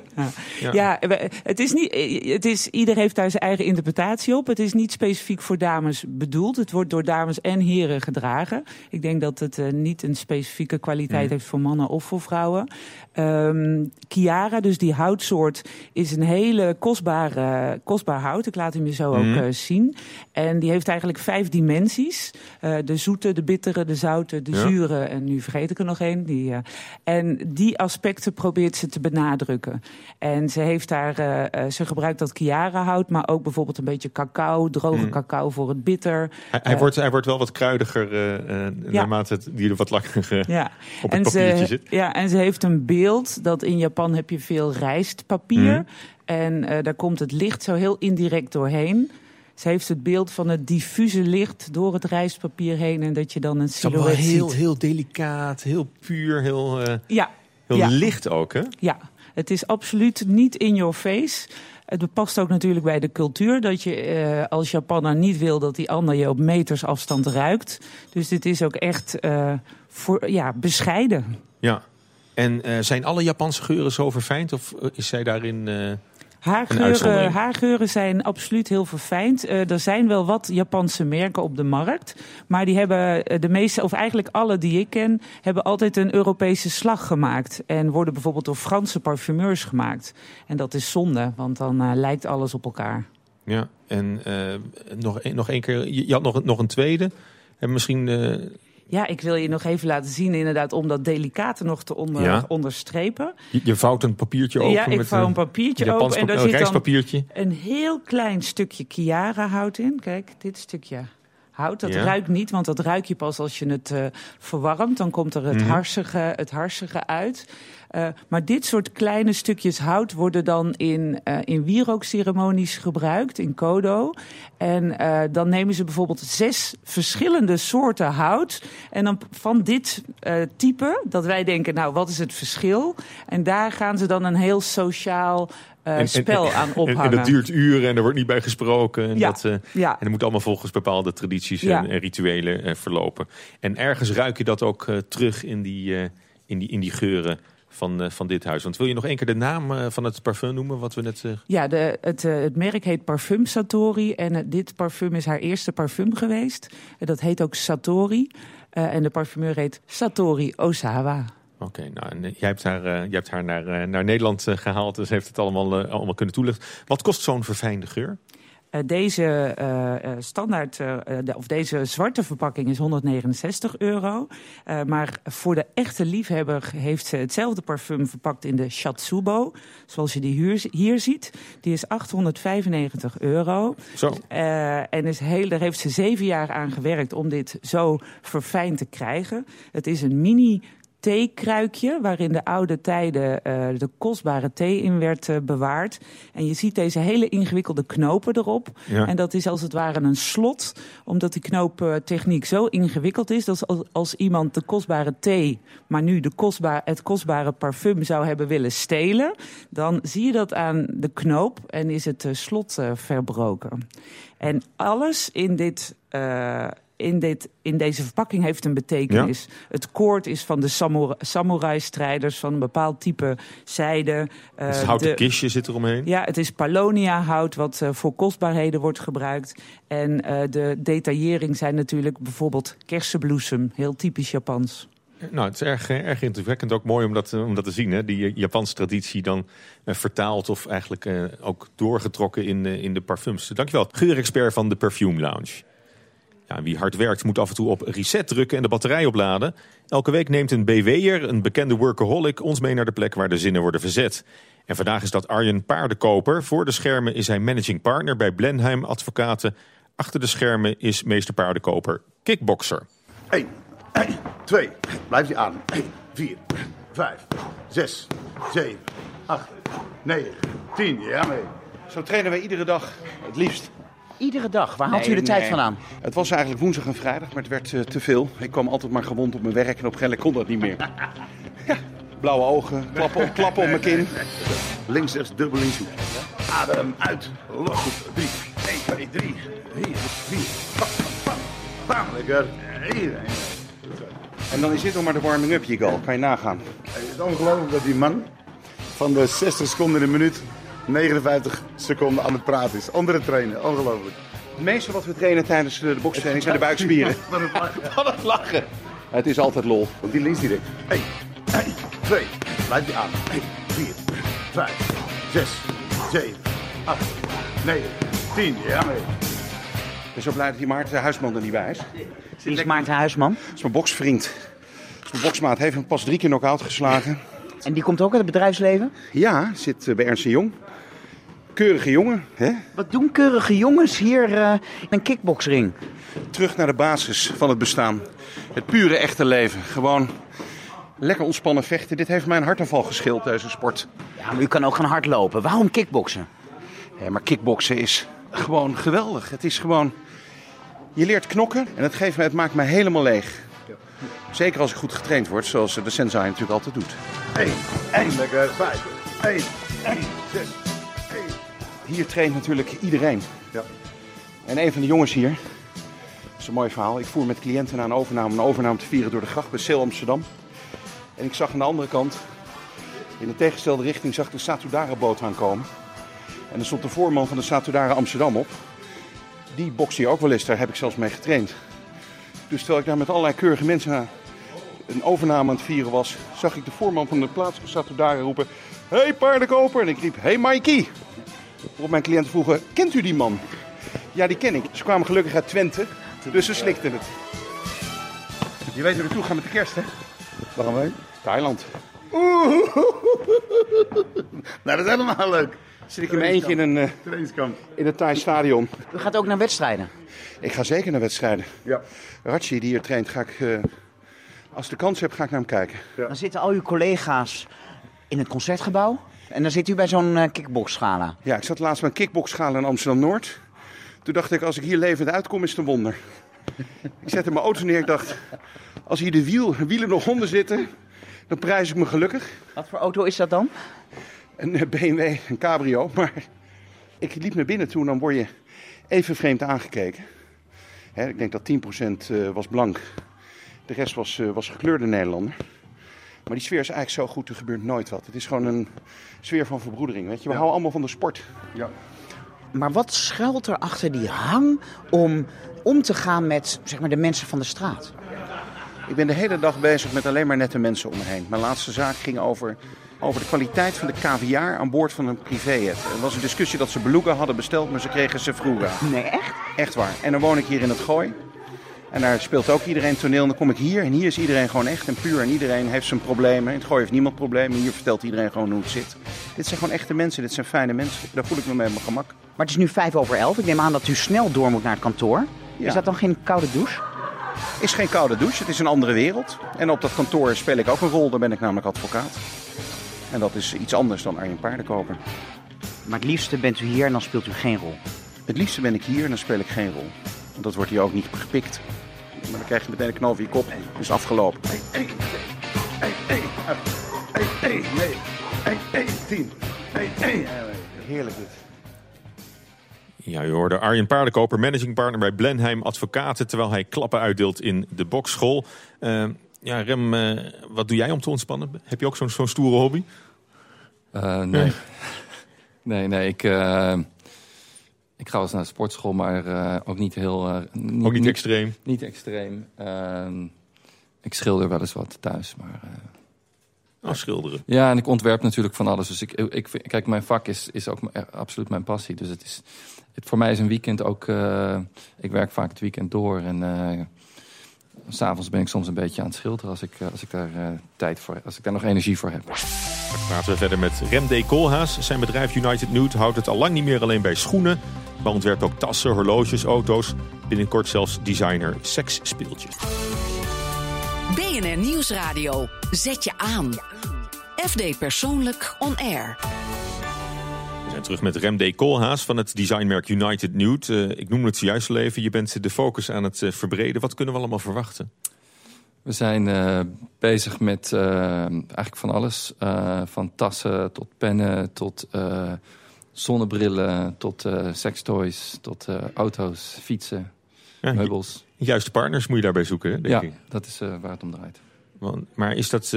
Ja, Ja. het is niet, het is, ieder heeft daar zijn eigen interpretatie op. Het is niet specifiek voor dames bedoeld. Het wordt door dames en heren gedragen. Ik denk dat het eh, niet een specifieke kwaliteit heeft voor mannen of voor vrouwen. Ehm Chiara, dus die houtsoort, is een hele kostbare, kostbaar hout. Ik laat hem je zo ook eh, zien. En die heeft eigenlijk vijf dimensies. Eh, de zoete, de bittere, de zoute, de Ja. zure en nu vergeet ik er nog één. Die, eh, en die aspecten probeert ze te benadrukken. En ze, heeft daar, eh, ze gebruikt dat Chiara hout, maar ook bijvoorbeeld een beetje cacao, droge Mm. cacao voor het bitter. Hij, hij wordt, hij wordt wel wat kruidiger eh, naarmate het, die er wat langer ja. op het en papiertje ze, zit. Ja, en ze heeft een beeld dat in Japan heb je veel rijstpapier. Mhm. En daar komt het licht zo heel indirect doorheen. Ze heeft het beeld van het diffuse licht door het rijstpapier heen. En dat je dan een silhouet heel, ziet. heel delicaat, heel puur, heel, eh, Ja. heel Ja. licht ook, hè? Ja, het is absoluut niet in your face. Het past ook natuurlijk bij de cultuur dat je eh, als Japanner niet wil dat die ander je op meters afstand ruikt. Dus dit is ook echt eh, voor, ja, bescheiden. Ja. En zijn alle Japanse geuren zo verfijnd? Of is zij daarin Haargeuren, haargeuren zijn absoluut heel verfijnd. Eh, er zijn wel wat Japanse merken op de markt. Maar die hebben eh, de meeste, of eigenlijk alle die ik ken, hebben altijd een Europese slag gemaakt. En worden bijvoorbeeld door Franse parfumeurs gemaakt. En dat is zonde, want dan eh, lijkt alles op elkaar. Ja, en nog, nog één keer, je, je had nog, een- nog een tweede. En misschien, Ja, ik wil je nog even laten zien, inderdaad, om dat delicate nog te onder, Ja. onderstrepen. je, je vouwt een papiertje open. ja, ik vouw een papiertje open en daar een zit een heel klein stukje Chiara hout in. Kijk, dit stukje hout. Dat Ja. ruikt niet, want dat ruik je pas als je het eh, verwarmt. Dan komt er het, Mhm. harsige, het harsige uit. Eh, maar dit soort kleine stukjes hout worden dan in, eh in wierookceremonies gebruikt, in Kodo. En eh, dan nemen ze bijvoorbeeld zes verschillende soorten hout. En dan van dit type, dat wij denken, nou, wat is het verschil? En daar gaan ze dan een heel sociaal En- spel en- aan en- ophangen. En, dat duurt uren en er wordt niet bij gesproken. En, Ja, dat, ja. en dat moet allemaal volgens bepaalde tradities Ja. en, en rituelen verlopen. En ergens ruik je dat ook terug in die, in, die, in die geuren van, eh, van dit huis. Want wil je nog één keer de naam eh, van het parfum noemen? Wat we net... eh, Ja, de, het, het merk heet Parfum Satori. En dit parfum is haar eerste parfum geweest. En dat heet ook Satori. En de parfumeur heet Satori Osawa. Oké, nou, en, jij hebt haar, jij hebt haar naar, naar Nederland eh, gehaald. Dus heeft het allemaal, allemaal kunnen toelichten. Wat kost zo'n verfijnde geur? Eh, deze eh, eh, standaard, de- of deze zwarte verpakking is 169 euro. Maar voor de echte liefhebber heeft ze hetzelfde parfum verpakt in de Shatsubo. Zoals je die hier, hier ziet. Die is 895 euro. Zo. En is heel, daar heeft ze zeven jaar aan gewerkt om dit zo verfijnd te krijgen. Het is een mini theekruikje waarin de oude tijden eh, de kostbare thee in werd eh, bewaard. En je ziet deze hele ingewikkelde knopen erop. Ja. En dat is als het ware een slot, omdat die knooптechniek zo ingewikkeld is... dat als, als iemand de kostbare thee, maar nu de kostbaar, het kostbare parfum zou hebben willen stelen... dan zie je dat aan de knoop en is het eh, slot eh, verbroken. En alles in dit... eh, in, dit, in deze verpakking heeft een betekenis. Het koord is van de samura- samurai-strijders van een bepaald type zijde. Eh, het houten de- kistje zit eromheen. ja, het is Palonia-hout wat eh, voor kostbaarheden wordt gebruikt. En eh, de detaillering zijn natuurlijk bijvoorbeeld kersenbloesem, heel typisch Japans. Nou, het is erg, erg indrukwekkend. Ook mooi om dat, om dat te zien. Hè? Die Japanse traditie dan eh, vertaald of eigenlijk ook doorgetrokken in, eh, in de parfums. Dankjewel. Geurexpert van de Perfume Lounge. Ja, wie hard werkt moet af en toe op reset drukken en de batterij opladen. Elke week neemt een BW'er, een bekende workaholic, ons mee naar de plek waar de zinnen worden verzet. En vandaag is dat Arjen Paardenkoper. Voor de schermen is hij managing partner bij Blenheim Advocaten. Achter de schermen is meester Paardenkoper kickbokser. 1, 2, blijf je aan. 4, 5, 6, 7, 8, 9, 10. Ja, mee. Zo trainen wij iedere dag, het liefst. Iedere dag? Waar haalt Nee, u de tijd nee. vandaan? Het was eigenlijk woensdag en vrijdag, maar het werd eh, te veel. Ik kwam altijd maar gewond op mijn werk en op een kon dat niet meer. Ja, blauwe ogen, klappen op, klappen op mijn kin. Links, rechts, dubbel links. hoek. Adem uit. Los. 3, 1, 2, 3, 4, 4. Bam, bam, bam. Lekker. En dan is dit nog maar de warming-up, Jigal. Kan je nagaan. Het is ongelooflijk dat die man van de 60 seconden in de minuut 59 seconden aan het praten is. Onder het trainen, ongelooflijk. Het meeste wat we trainen tijdens de bokstraining zijn de buikspieren. Van het lachen. Het is altijd lol. Want die links direct. 1, 1, 2, blijf je aan. 1, 4, 5, 6, 7, 8, 9, 10. Ja, mee. Ik ben zo blij dat die Maarten Huisman er niet bij is. Wie is Maarten Huisman? Dat is mijn boksvriend. Dat is mijn boksmaat. Heeft hem pas drie keer knock-out geslagen. En die komt ook uit het bedrijfsleven? Ja, zit eh, bij Ernst Jong. Keurige jongen, hè? Wat doen keurige jongens hier eh, in een kickboxring? Terug naar de basis van het bestaan. Het pure echte leven. Gewoon lekker ontspannen vechten. Dit heeft mijn hartaanval geschild, deze sport. Ja, maar u kan ook gaan hardlopen. Waarom kickboksen? Ja, maar kickboksen is gewoon geweldig. Het is gewoon... Je leert knokken en het, geeft me, het maakt me helemaal leeg. Zeker als ik goed getraind word, zoals de sensei natuurlijk altijd doet. 1, 1, lekker 5, 1, 1, 6, 1. Hier traint natuurlijk iedereen. Ja. En een van de jongens hier, dat is een mooi verhaal. Ik voer met cliënten naar een overname, om een overname te vieren door de gracht bij Seel Amsterdam. En ik zag aan de andere kant, in de tegengestelde richting, zag ik de Satudara-boot aankomen. En er stond de voorman van de Satudara Amsterdam op. Die bokst hier ook wel eens, daar heb ik zelfs mee getraind. Dus terwijl ik daar met allerlei keurige mensen een overname aan het vieren was, zag ik de voorman van de plaatselijke Satudara roepen: Hey paardenkoper! En ik riep: Hey Mikey! Waarop mijn cliënten vroegen: Kent u die man? Ja, die ken ik. Ze kwamen gelukkig uit Twente, dus ze slikten het. Je weet waar we naartoe gaan met de kerst, hè? Waar gaan wij? Thailand. Oeh. Nou, dat is helemaal leuk. Zit ik in mijn eentje in een, eh, Trainingskamp. in het Thai stadion. U gaat ook naar wedstrijden? Ik ga zeker naar wedstrijden. Ja. Ratchi, die hier traint, ga ik... eh, als ik de kans heb, ga ik naar hem kijken. Dan zitten al uw collega's in het concertgebouw. En dan zit u bij zo'n eh, kickboxschala. Ja, ik zat laatst bij een kickboxschalen in Amsterdam-Noord. Toen dacht ik, als ik hier levend uitkom, is het een wonder. ik zette mijn auto neer, ik dacht... Als hier de wiel, wielen nog onder zitten, dan prijs ik me gelukkig. Wat voor auto is dat dan? Een eh, BMW, een cabrio. Maar ik liep naar binnen toe en dan word je even vreemd aangekeken. Hè, ik denk dat 10% eh, was blank. De rest was, eh, was gekleurde Nederlander. Maar die sfeer is eigenlijk zo goed, er gebeurt nooit wat. Het is gewoon een sfeer van verbroedering. Weet je? We houden allemaal van de sport. Ja. Maar wat schuilt er achter die hang om om te gaan met zeg maar, de mensen van de straat? Ik ben de hele dag bezig met alleen maar nette mensen om me heen. Mijn laatste zaak ging over, over de kwaliteit van de caviar aan boord van een privéjet. Er was een discussie dat ze beluga hadden besteld, maar ze kregen sevruga. Nee, echt? Echt waar. En dan woon ik hier in het Gooi. En daar speelt ook iedereen toneel. En dan kom ik hier en hier is iedereen gewoon echt en puur. En iedereen heeft zijn problemen. In het Gooi heeft niemand problemen. Hier vertelt iedereen gewoon hoe het zit. Dit zijn gewoon echte mensen. Dit zijn fijne mensen. Daar voel ik me mee op mijn gemak. Maar het is nu vijf over elf. Ik neem aan dat u snel door moet naar het kantoor. Ja. Is dat dan geen koude douche? is geen koude douche. Het is een andere wereld. En op dat kantoor speel ik ook een rol. Daar ben ik namelijk advocaat. En dat is iets anders dan Arjen Paardenkoper. Maar het liefste bent u hier en dan speelt u geen rol. Het liefste ben ik hier en dan speel ik geen rol. Want dat wordt hier ook niet gepikt. Maar dan krijg je meteen een knal voor je kop. is afgelopen. 1, 2, 1, 1, 1, 1, 9, 1, 1, 10, 1, 1. Heerlijk dit. Ja, u hoorde Arjen Paardenkoper, managing partner bij Blenheim Advocaten... terwijl hij klappen uitdeelt in de bokschool. Eh, ja, Rem, eh, wat doe jij om te ontspannen? Heb je ook zo'n zo'n stoere hobby? Eh, nee. nee, nee, ik, eh, ik ga wel eens naar de sportschool, maar eh, ook niet heel... eh, Ook niet extreem? Niet extreem. Ehm, ik schilder wel eens wat thuis, maar... eh, Oh, schilderen. ja, en ik ontwerp natuurlijk van alles. Dus ik, ik, kijk, mijn vak is, is ook absoluut mijn passie. Dus het is, het, voor mij is een weekend ook... ik werk vaak het weekend door en... S S'avonds ben ik soms een beetje aan het schilderen als ik, eh, als ik daar eh, tijd voor als ik daar nog energie voor heb. Praten we verder met Rem D. Koolhaas. Zijn bedrijf United Nude houdt het al lang niet meer alleen bij schoenen... maar ontwerpt ook tassen, horloges, auto's. Binnenkort zelfs designer seksspeeltjes. BNR Nieuwsradio. Zet je aan. FD Persoonlijk On Air. Zijn terug met Rem D. Koolhaas van het designmerk United Nude. Eh, ik noem het zojuist al even. Je bent de focus aan het eh, verbreden. Wat kunnen we allemaal verwachten? We zijn eh, bezig met eigenlijk van alles. Van tassen tot pennen, tot zonnebrillen, tot sextoys, tot auto's, fietsen, Ja, meubels. Juiste partners moet je daarbij zoeken, hè, denk ja, ik. dat is waar het om draait. Want, maar is dat,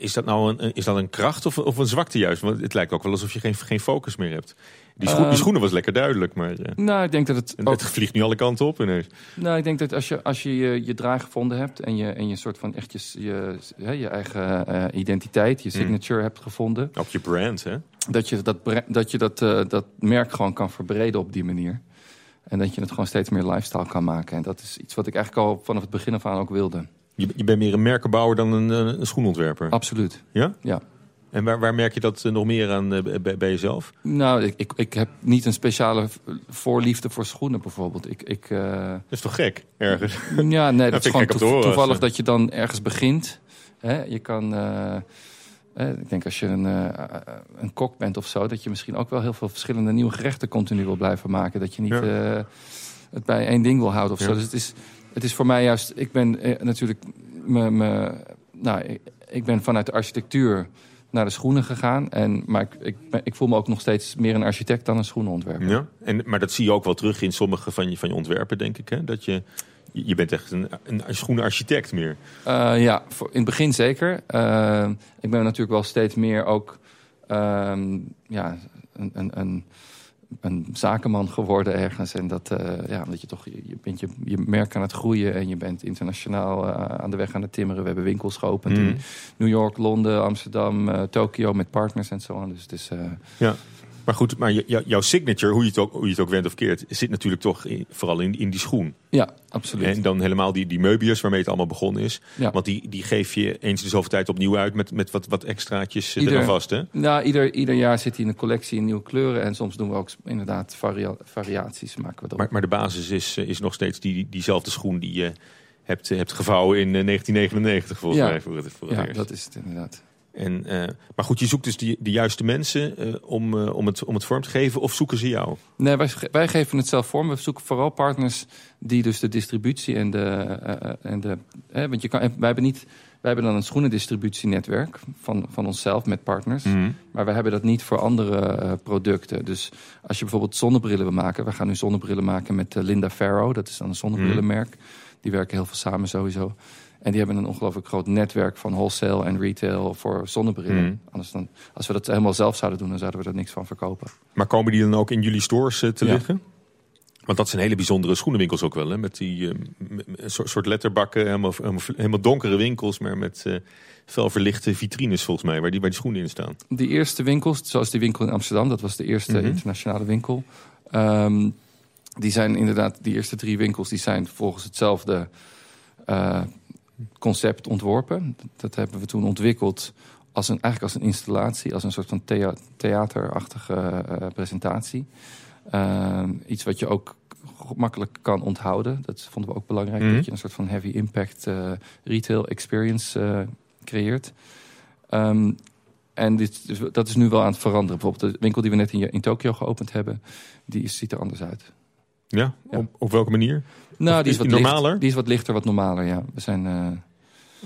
is dat nou een, is dat een kracht of, of een zwakte juist? Want het lijkt ook wel alsof je geen, geen focus meer hebt. Die, die Ehm, schoenen was lekker duidelijk, maar eh, Nou, ik denk dat het. het vliegt nu alle kanten op ineens. Nou, ik denk dat als je als je, je, je draai gevonden hebt en je, en je soort van echt je, je, hè, je eigen eh, identiteit, je Mm. signature hebt gevonden. Ook je brand, hè? Dat je dat, dat, je dat, eh, dat merk gewoon kan verbreden op die manier. En dat je het gewoon steeds meer lifestyle kan maken. En dat is iets wat ik eigenlijk al vanaf het begin af aan ook wilde. Je, je bent meer een merkenbouwer dan een, eh, een schoenontwerper. Absoluut. Ja? Ja. En waar, waar merk je dat eh, nog meer aan eh, bij, bij jezelf? Nou, ik, ik, ik heb niet een speciale voorliefde voor schoenen bijvoorbeeld. Ik, ik, Dat is toch gek, ergens? Ja, nee, Dat dat is gewoon toevallig dat je dan ergens begint. Hè? Je kan, ik denk als je een, een kok bent of zo, dat je misschien ook wel heel veel verschillende nieuwe gerechten continu wil blijven maken. Dat je niet Ja. het bij één ding wil houden of zo. Dus het is, het is voor mij juist, ik ben eh, natuurlijk, me, me, nou, ik, ik ben vanuit de architectuur naar de schoenen gegaan. En, maar ik, ik, ik voel me ook nog steeds meer een architect dan een schoenenontwerper. Ja. En, maar dat zie je ook wel terug in sommige van je, van je ontwerpen, denk ik. Hè? Dat je, je je bent echt een, een schoenenarchitect meer. Eh, ja, voor, in het begin zeker. Eh, ik ben natuurlijk wel steeds meer ook ehm, ja, een, een, een, een zakenman geworden ergens. En dat, eh, ja, omdat je toch, je, je bent je, je merk aan het groeien en je bent internationaal eh, aan de weg aan het timmeren. We hebben winkels geopend in New York, Londen, Amsterdam, eh, Tokio met partners en zo aan. Dus het is, Ja. Maar goed, maar jouw signature, hoe je, het ook, hoe je het ook went of keert, zit natuurlijk toch in- vooral in, in die schoen. ja, absoluut. En dan helemaal die, die Möbius waarmee het allemaal begonnen is. Ja. Want die, die geef je eens de zoveel tijd opnieuw uit met, met wat, wat extraatjes eh, Ieder- eraan vast. Hè? Nou, ieder, ieder jaar zit hij in een collectie in nieuwe kleuren. En soms doen we ook inderdaad varia- variaties. Maken we erop. Maar, maar de basis is, eh, is nog steeds die, diezelfde schoen die je hebt, eh, hebt gevouwen in eh, 1999 volgens Ja. mij. Voor het, voor het ja, eerst. dat is het inderdaad. En, eh, maar goed, je zoekt dus die, de juiste mensen eh, om, eh, om, het, om het vorm te geven of zoeken ze jou? Nee, wij, wij geven het zelf vorm. We zoeken vooral partners die dus de distributie en de... en de hè, want je kan, wij, hebben niet, wij hebben dan een schoenendistributienetwerk van, van onszelf met partners. Mhm. Maar we hebben dat niet voor andere producten. Dus als je bijvoorbeeld zonnebrillen wil maken... We gaan nu zonnebrillen maken met Linda Farrow. Dat is dan een zonnebrillenmerk. Die werken heel veel samen sowieso. En die hebben een ongelooflijk groot netwerk van wholesale en retail voor zonnebrillen. Mhm. Anders dan, als we dat helemaal zelf zouden doen, dan zouden we er niks van verkopen. Maar komen die dan ook in jullie stores eh, te Ja. liggen? Want dat zijn hele bijzondere schoenenwinkels ook wel. Hè? Met die eh, soort, letterbakken, helemaal, helemaal, donkere winkels, maar met fel verlichte vitrines volgens mij, waar die, waar die schoenen in staan. Die eerste winkels, zoals die winkel in Amsterdam, dat was de eerste Mhm. internationale winkel. Ehm, die zijn inderdaad, die eerste drie winkels, die zijn volgens hetzelfde concept ontworpen. Dat hebben we toen ontwikkeld als een, eigenlijk als een installatie, als een soort van thea- theaterachtige eh, presentatie. Ehm, iets wat je ook makkelijk kan onthouden. Dat vonden we ook belangrijk, Mhm. dat je een soort van heavy impact eh, retail experience eh, creëert. Ehm, en dit, is- dat is nu wel aan het veranderen. Bijvoorbeeld de winkel die we net in, in Tokio geopend hebben, die ziet er anders uit. Ja? Op, op welke manier? Nou, Of die is, wat normaler? Licht, die is wat lichter, wat normaler, ja. We zijn... eh,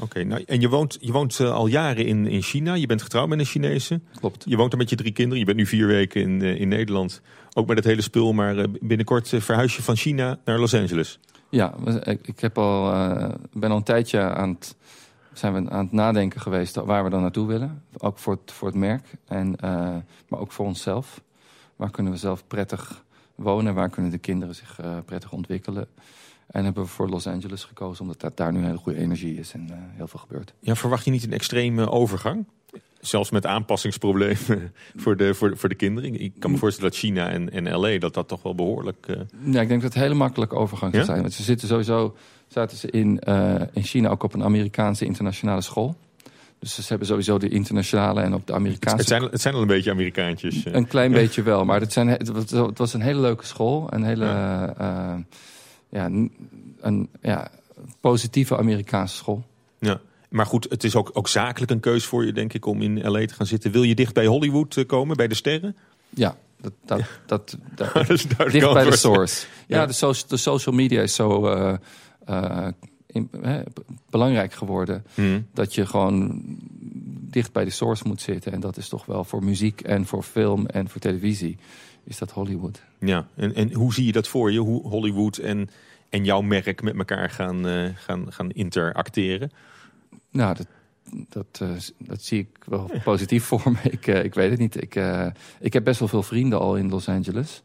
Oké, nou, en je woont, je woont eh, al jaren in, in China. Je bent getrouwd met een Chinese. Klopt. Je woont er met je drie kinderen. Je bent nu vier weken in, eh, in Nederland. Ook met het hele spul. Maar binnenkort verhuis je van China naar Los Angeles. Ja, ik, ik heb al, ben al een tijdje aan het, zijn we aan het nadenken geweest waar we dan naartoe willen. Ook voor het, voor het merk, en, maar ook voor onszelf. Waar kunnen we zelf prettig wonen? Waar kunnen de kinderen zich eh, prettig ontwikkelen? En hebben we voor Los Angeles gekozen, omdat dat daar nu een hele goede energie is en eh, heel veel gebeurt. Ja, verwacht je niet een extreme overgang? Zelfs met aanpassingsproblemen voor de, voor, de- voor de kinderen. Ik kan me voorstellen dat China en, en LA dat dat toch wel behoorlijk... eh, Ja, ik denk dat het een hele makkelijke overgang Ja? zijn. Want ze zitten sowieso zaten ze in, in China ook op een Amerikaanse internationale school. Dus ze hebben sowieso de internationale en ook de Amerikaanse het, zijn, het zijn al een beetje Amerikaantjes. eh. Een klein Ja. beetje wel, maar het, zijn, het, was, het was een hele leuke school. Een hele eh, ja, een ja, positieve Amerikaanse school. Ja. Maar goed, het is ook, ook zakelijk een keus voor je, denk ik, om in LA te gaan zitten. Wil je dicht bij Hollywood eh, komen, bij de sterren? Ja, dat, dat, dat, dat, dicht bij de source. Ja, Ja. De, so de social media is zo in- hè, b- belangrijk geworden. Hmm. Dat je gewoon dicht bij de source moet zitten. En dat is toch wel voor muziek en voor film en voor televisie is dat Hollywood. Ja, en, en hoe zie je dat voor je? Hoe Hollywood en, en jouw merk met elkaar gaan, eh, gaan, gaan interacteren? Nou, dat, dat, eh, dat zie ik wel positief voor me. Ik, eh, ik weet het niet. Ik, ik heb best wel veel vrienden al in Los Angeles.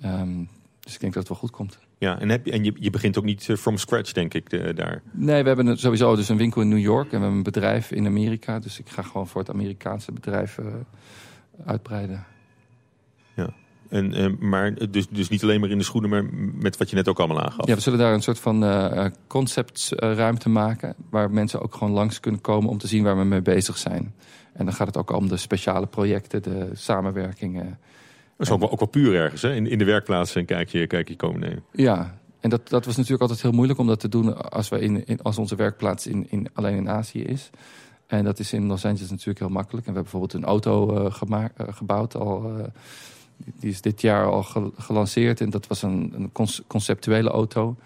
Ehm, dus ik denk dat het wel goed komt. Ja, en, heb je, en je, je begint ook niet eh, from scratch, denk ik, de- daar. Nee, we hebben sowieso dus een winkel in New York en we hebben een bedrijf in Amerika. Dus ik ga gewoon voor het Amerikaanse bedrijf eh, uitbreiden. Ja. En, eh, maar dus, dus niet alleen maar in de schoenen, maar met wat je net ook allemaal aangaf. Ja, we zullen daar een soort van eh conceptruimte maken... waar mensen ook gewoon langs kunnen komen om te zien waar we mee bezig zijn. En dan gaat het ook om de speciale projecten, de samenwerkingen. Dat is ook wel, ook wel puur ergens, hè? In, in de werkplaats een kijkje, kijkje komen nemen. Ja, en dat, dat was natuurlijk altijd heel moeilijk om dat te doen... als, we in, in, als onze werkplaats in, in, alleen in Azië is. En dat is in Los Angeles natuurlijk heel makkelijk. En we hebben bijvoorbeeld een auto eh, gema- eh, gebouwd al... eh, die- is dit jaar al ge- gelanceerd. En dat was een, een conce- conceptuele auto.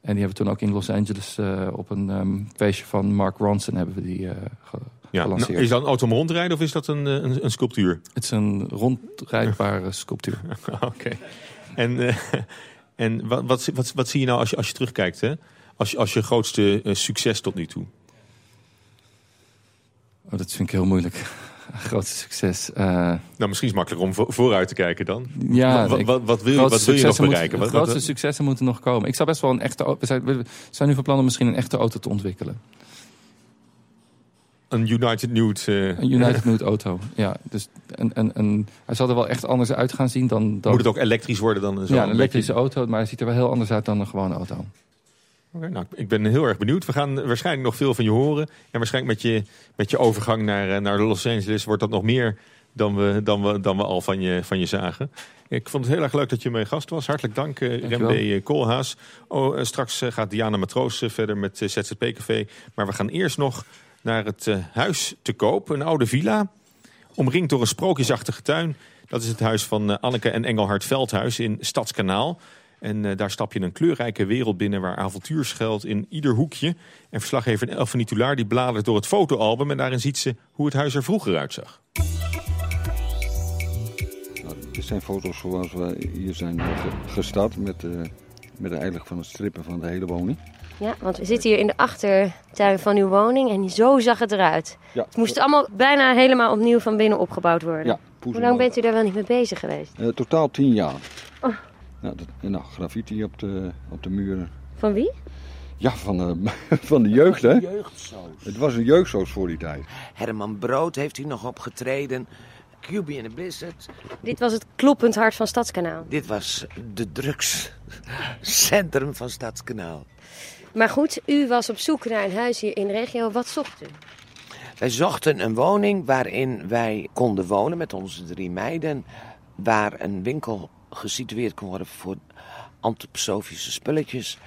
En die hebben we toen ook in Los Angeles op een ehm, feestje van Mark Ronson hebben we die ge- Ja, gelanceerd. nou, is dat een auto om rondrijden of is dat een, eh, een, een sculptuur? Het is een rondrijdbare sculptuur. Oké. En, eh, en wat, wat, wat, wat zie je nou als je, als je terugkijkt, hè? Als, je- als je grootste eh, succes tot nu toe? Oh, dat vind ik heel moeilijk. Grootste succes. eh, Nou, misschien is het makkelijker om vo- vooruit te kijken dan. Ja, wat, ik- wat, wat wil wat wil je nog bereiken? Wat, de grootste wat, successen moeten nog komen. Ik zou best wel een echte... We zijn, we zijn nu van plan om misschien een echte auto te ontwikkelen. Een United Nude... eh, Een United Nude auto. Ja, dus een, een, een, hij zal er wel echt anders uit gaan zien dan... dan Moet het ook elektrisch worden dan? Zo ja, een elektrische auto, maar hij ziet er wel heel anders uit dan een gewone auto. Oké, nou, ik ben heel erg benieuwd. We gaan waarschijnlijk nog veel van je horen. En waarschijnlijk met je, met je overgang naar, eh, naar Los Angeles wordt dat nog meer dan we, dan we, dan we al van je, van je zagen. Ik vond het heel erg leuk dat je mijn gast was. Hartelijk dank, eh Dankjewel. Rembe eh, Koolhaas. Oh, eh, straks eh, gaat Diana Matroos eh, verder met eh, ZZP Café. Maar we gaan eerst nog naar het eh, huis te koop. Een oude villa, omringd door een sprookjesachtige tuin. Dat is het huis van eh, Anneke en Engelhard Veldhuis in Stadskanaal. En eh, daar stap je een kleurrijke wereld binnen waar avontuur schuilt in ieder hoekje. En verslaggever Elfie Nitulaar die bladert door het fotoalbum... en daarin ziet ze hoe het huis er vroeger uitzag. Nou, dit zijn foto's zoals we hier zijn ge- gestart met, met eigenlijk van het strippen van de hele woning. Ja, want we zitten hier in de achtertuin van uw woning en zo zag het eruit. Ja. Het moest allemaal bijna helemaal opnieuw van binnen opgebouwd worden. Ja, Hoe lang bent u daar wel niet mee bezig geweest? Eh, totaal tien jaar. Oh. Nou, dat, nou, graffiti op de, op de muren. Van wie? Ja, van de, van de jeugd, hè? Jeugdsoos. Het was een jeugdsoos voor die tijd. Herman Brood heeft hier nog opgetreden. QB in the Blizzard. Dit was het kloppend hart van Stadskanaal. Dit was de drugscentrum van Stadskanaal. Maar goed, u was op zoek naar een huis hier in de regio. Wat zocht u? Wij zochten een woning waarin wij konden wonen met onze drie meiden. Waar een winkel gesitueerd kon worden voor antroposofische spulletjes.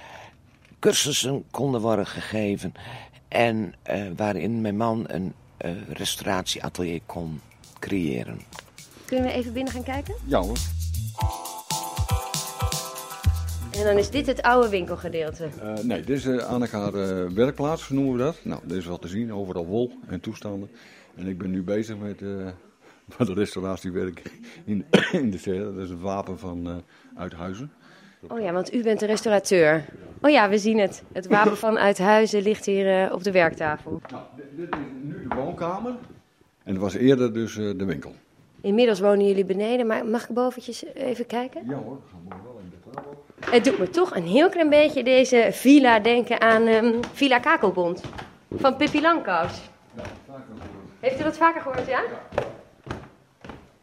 Cursussen konden worden gegeven. En eh, waarin mijn man een eh, restauratieatelier kon creëren. Kunnen we even binnen gaan kijken? Ja hoor. En dan is dit het oude winkelgedeelte. Eh, nee, dit is eh, aan haar eh, werkplaats, noemen we dat. Nou, dit is wat te zien, overal wol en toestanden. En ik ben nu bezig met, eh met de restauratiewerk in, in de serre. Dat is een wapen van uh, Uithuizen. Oh ja, want u bent de restaurateur. Oh ja, we zien het. Het wapen van Uithuizen ligt hier uh, op de werktafel. Nou, dit, is nu de woonkamer. En dat was eerder dus uh, de winkel. Inmiddels wonen jullie beneden, maar mag ik boventjes even kijken? Ja hoor, gaan we wel in de op. Het doet me toch een heel klein beetje deze villa denken aan um, Villa Kakelbond. Van Pippi Langkous. Ja, vaker gehoord. Heeft u dat vaker gehoord, ja? ja.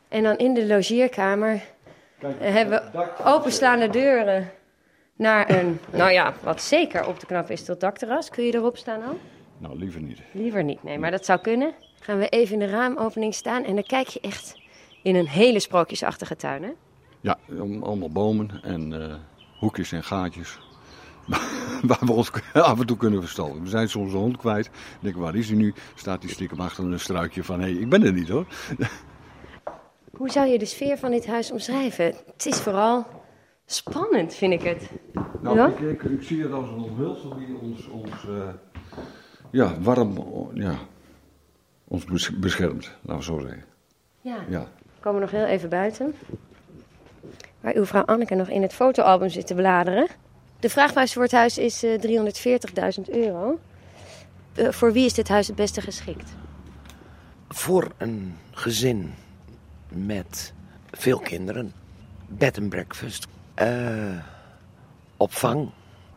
En dan in de logeerkamer Kijk, hebben we openstaande deuren naar een, nou ja, wat zeker op te knappen is tot dakterras. Kun je erop staan al? Nou, liever niet. Liever niet, nee, maar dat zou kunnen. Gaan we even in de raamopening staan en dan kijk je echt in een hele sprookjesachtige tuin, hè? Ja, allemaal bomen en uh, hoekjes en gaatjes. waar we ons af en toe kunnen verstoppen. We zijn soms een hond kwijt. Denk, waar is hij nu? Staat hij stiekem achter een struikje van, hé, hey, ik ben er niet hoor. Hoe zou je de sfeer van dit huis omschrijven? Het is vooral spannend, vind ik het. Nou, ja? ik, ik, ik, zie het als een omhulsel die ons, ons uh, ja, warm, ja, ons beschermt, laten we zo zeggen. Ja. ja. We komen nog heel even buiten. Waar uw vrouw Anneke nog in het fotoalbum zit te bladeren. De vraagprijs voor het huis is eh 340.000 euro. Eh, voor wie is dit huis het beste geschikt? Voor een gezin met veel kinderen, bed and breakfast, eh, opvang.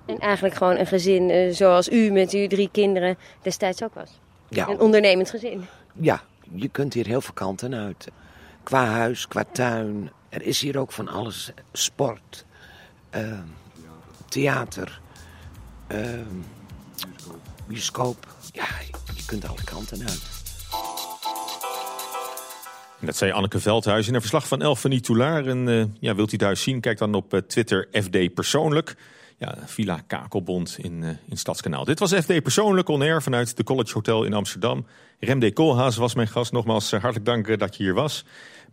En eigenlijk gewoon een gezin eh, zoals u met uw drie kinderen destijds ook was. Ja, Een ondernemend gezin. ja, je kunt hier heel veel kanten uit. Qua huis, qua tuin. Er is hier ook van alles. Sport, eh, theater, eh, bioscoop. Ja, je kunt alle kanten uit. Dat zei Anneke Veldhuis in een verslag van Elfanie Toulaar. En eh, ja, wilt u huis zien? Kijk dan op eh, Twitter FD Persoonlijk. Ja, Villa Kakelbond in, eh, in Stadskanaal. Dit was FD Persoonlijk on air vanuit de College Hotel in Amsterdam. Remde Koolhaas was mijn gast. Nogmaals hartelijk dank dat je hier was.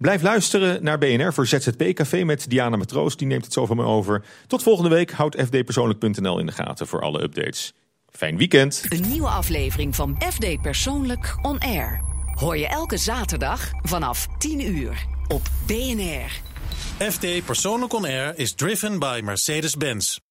Blijf luisteren naar BNR voor ZZP Café met Diana Matroos. Die neemt het zo van me over. Tot volgende week. Houd fdpersoonlijk.nl in de gaten voor alle updates. Fijn weekend. Een nieuwe aflevering van FD Persoonlijk On Air. Hoor je elke zaterdag vanaf 10 uur op BNR. FD Persoonlijk On Air is driven by Mercedes-Benz.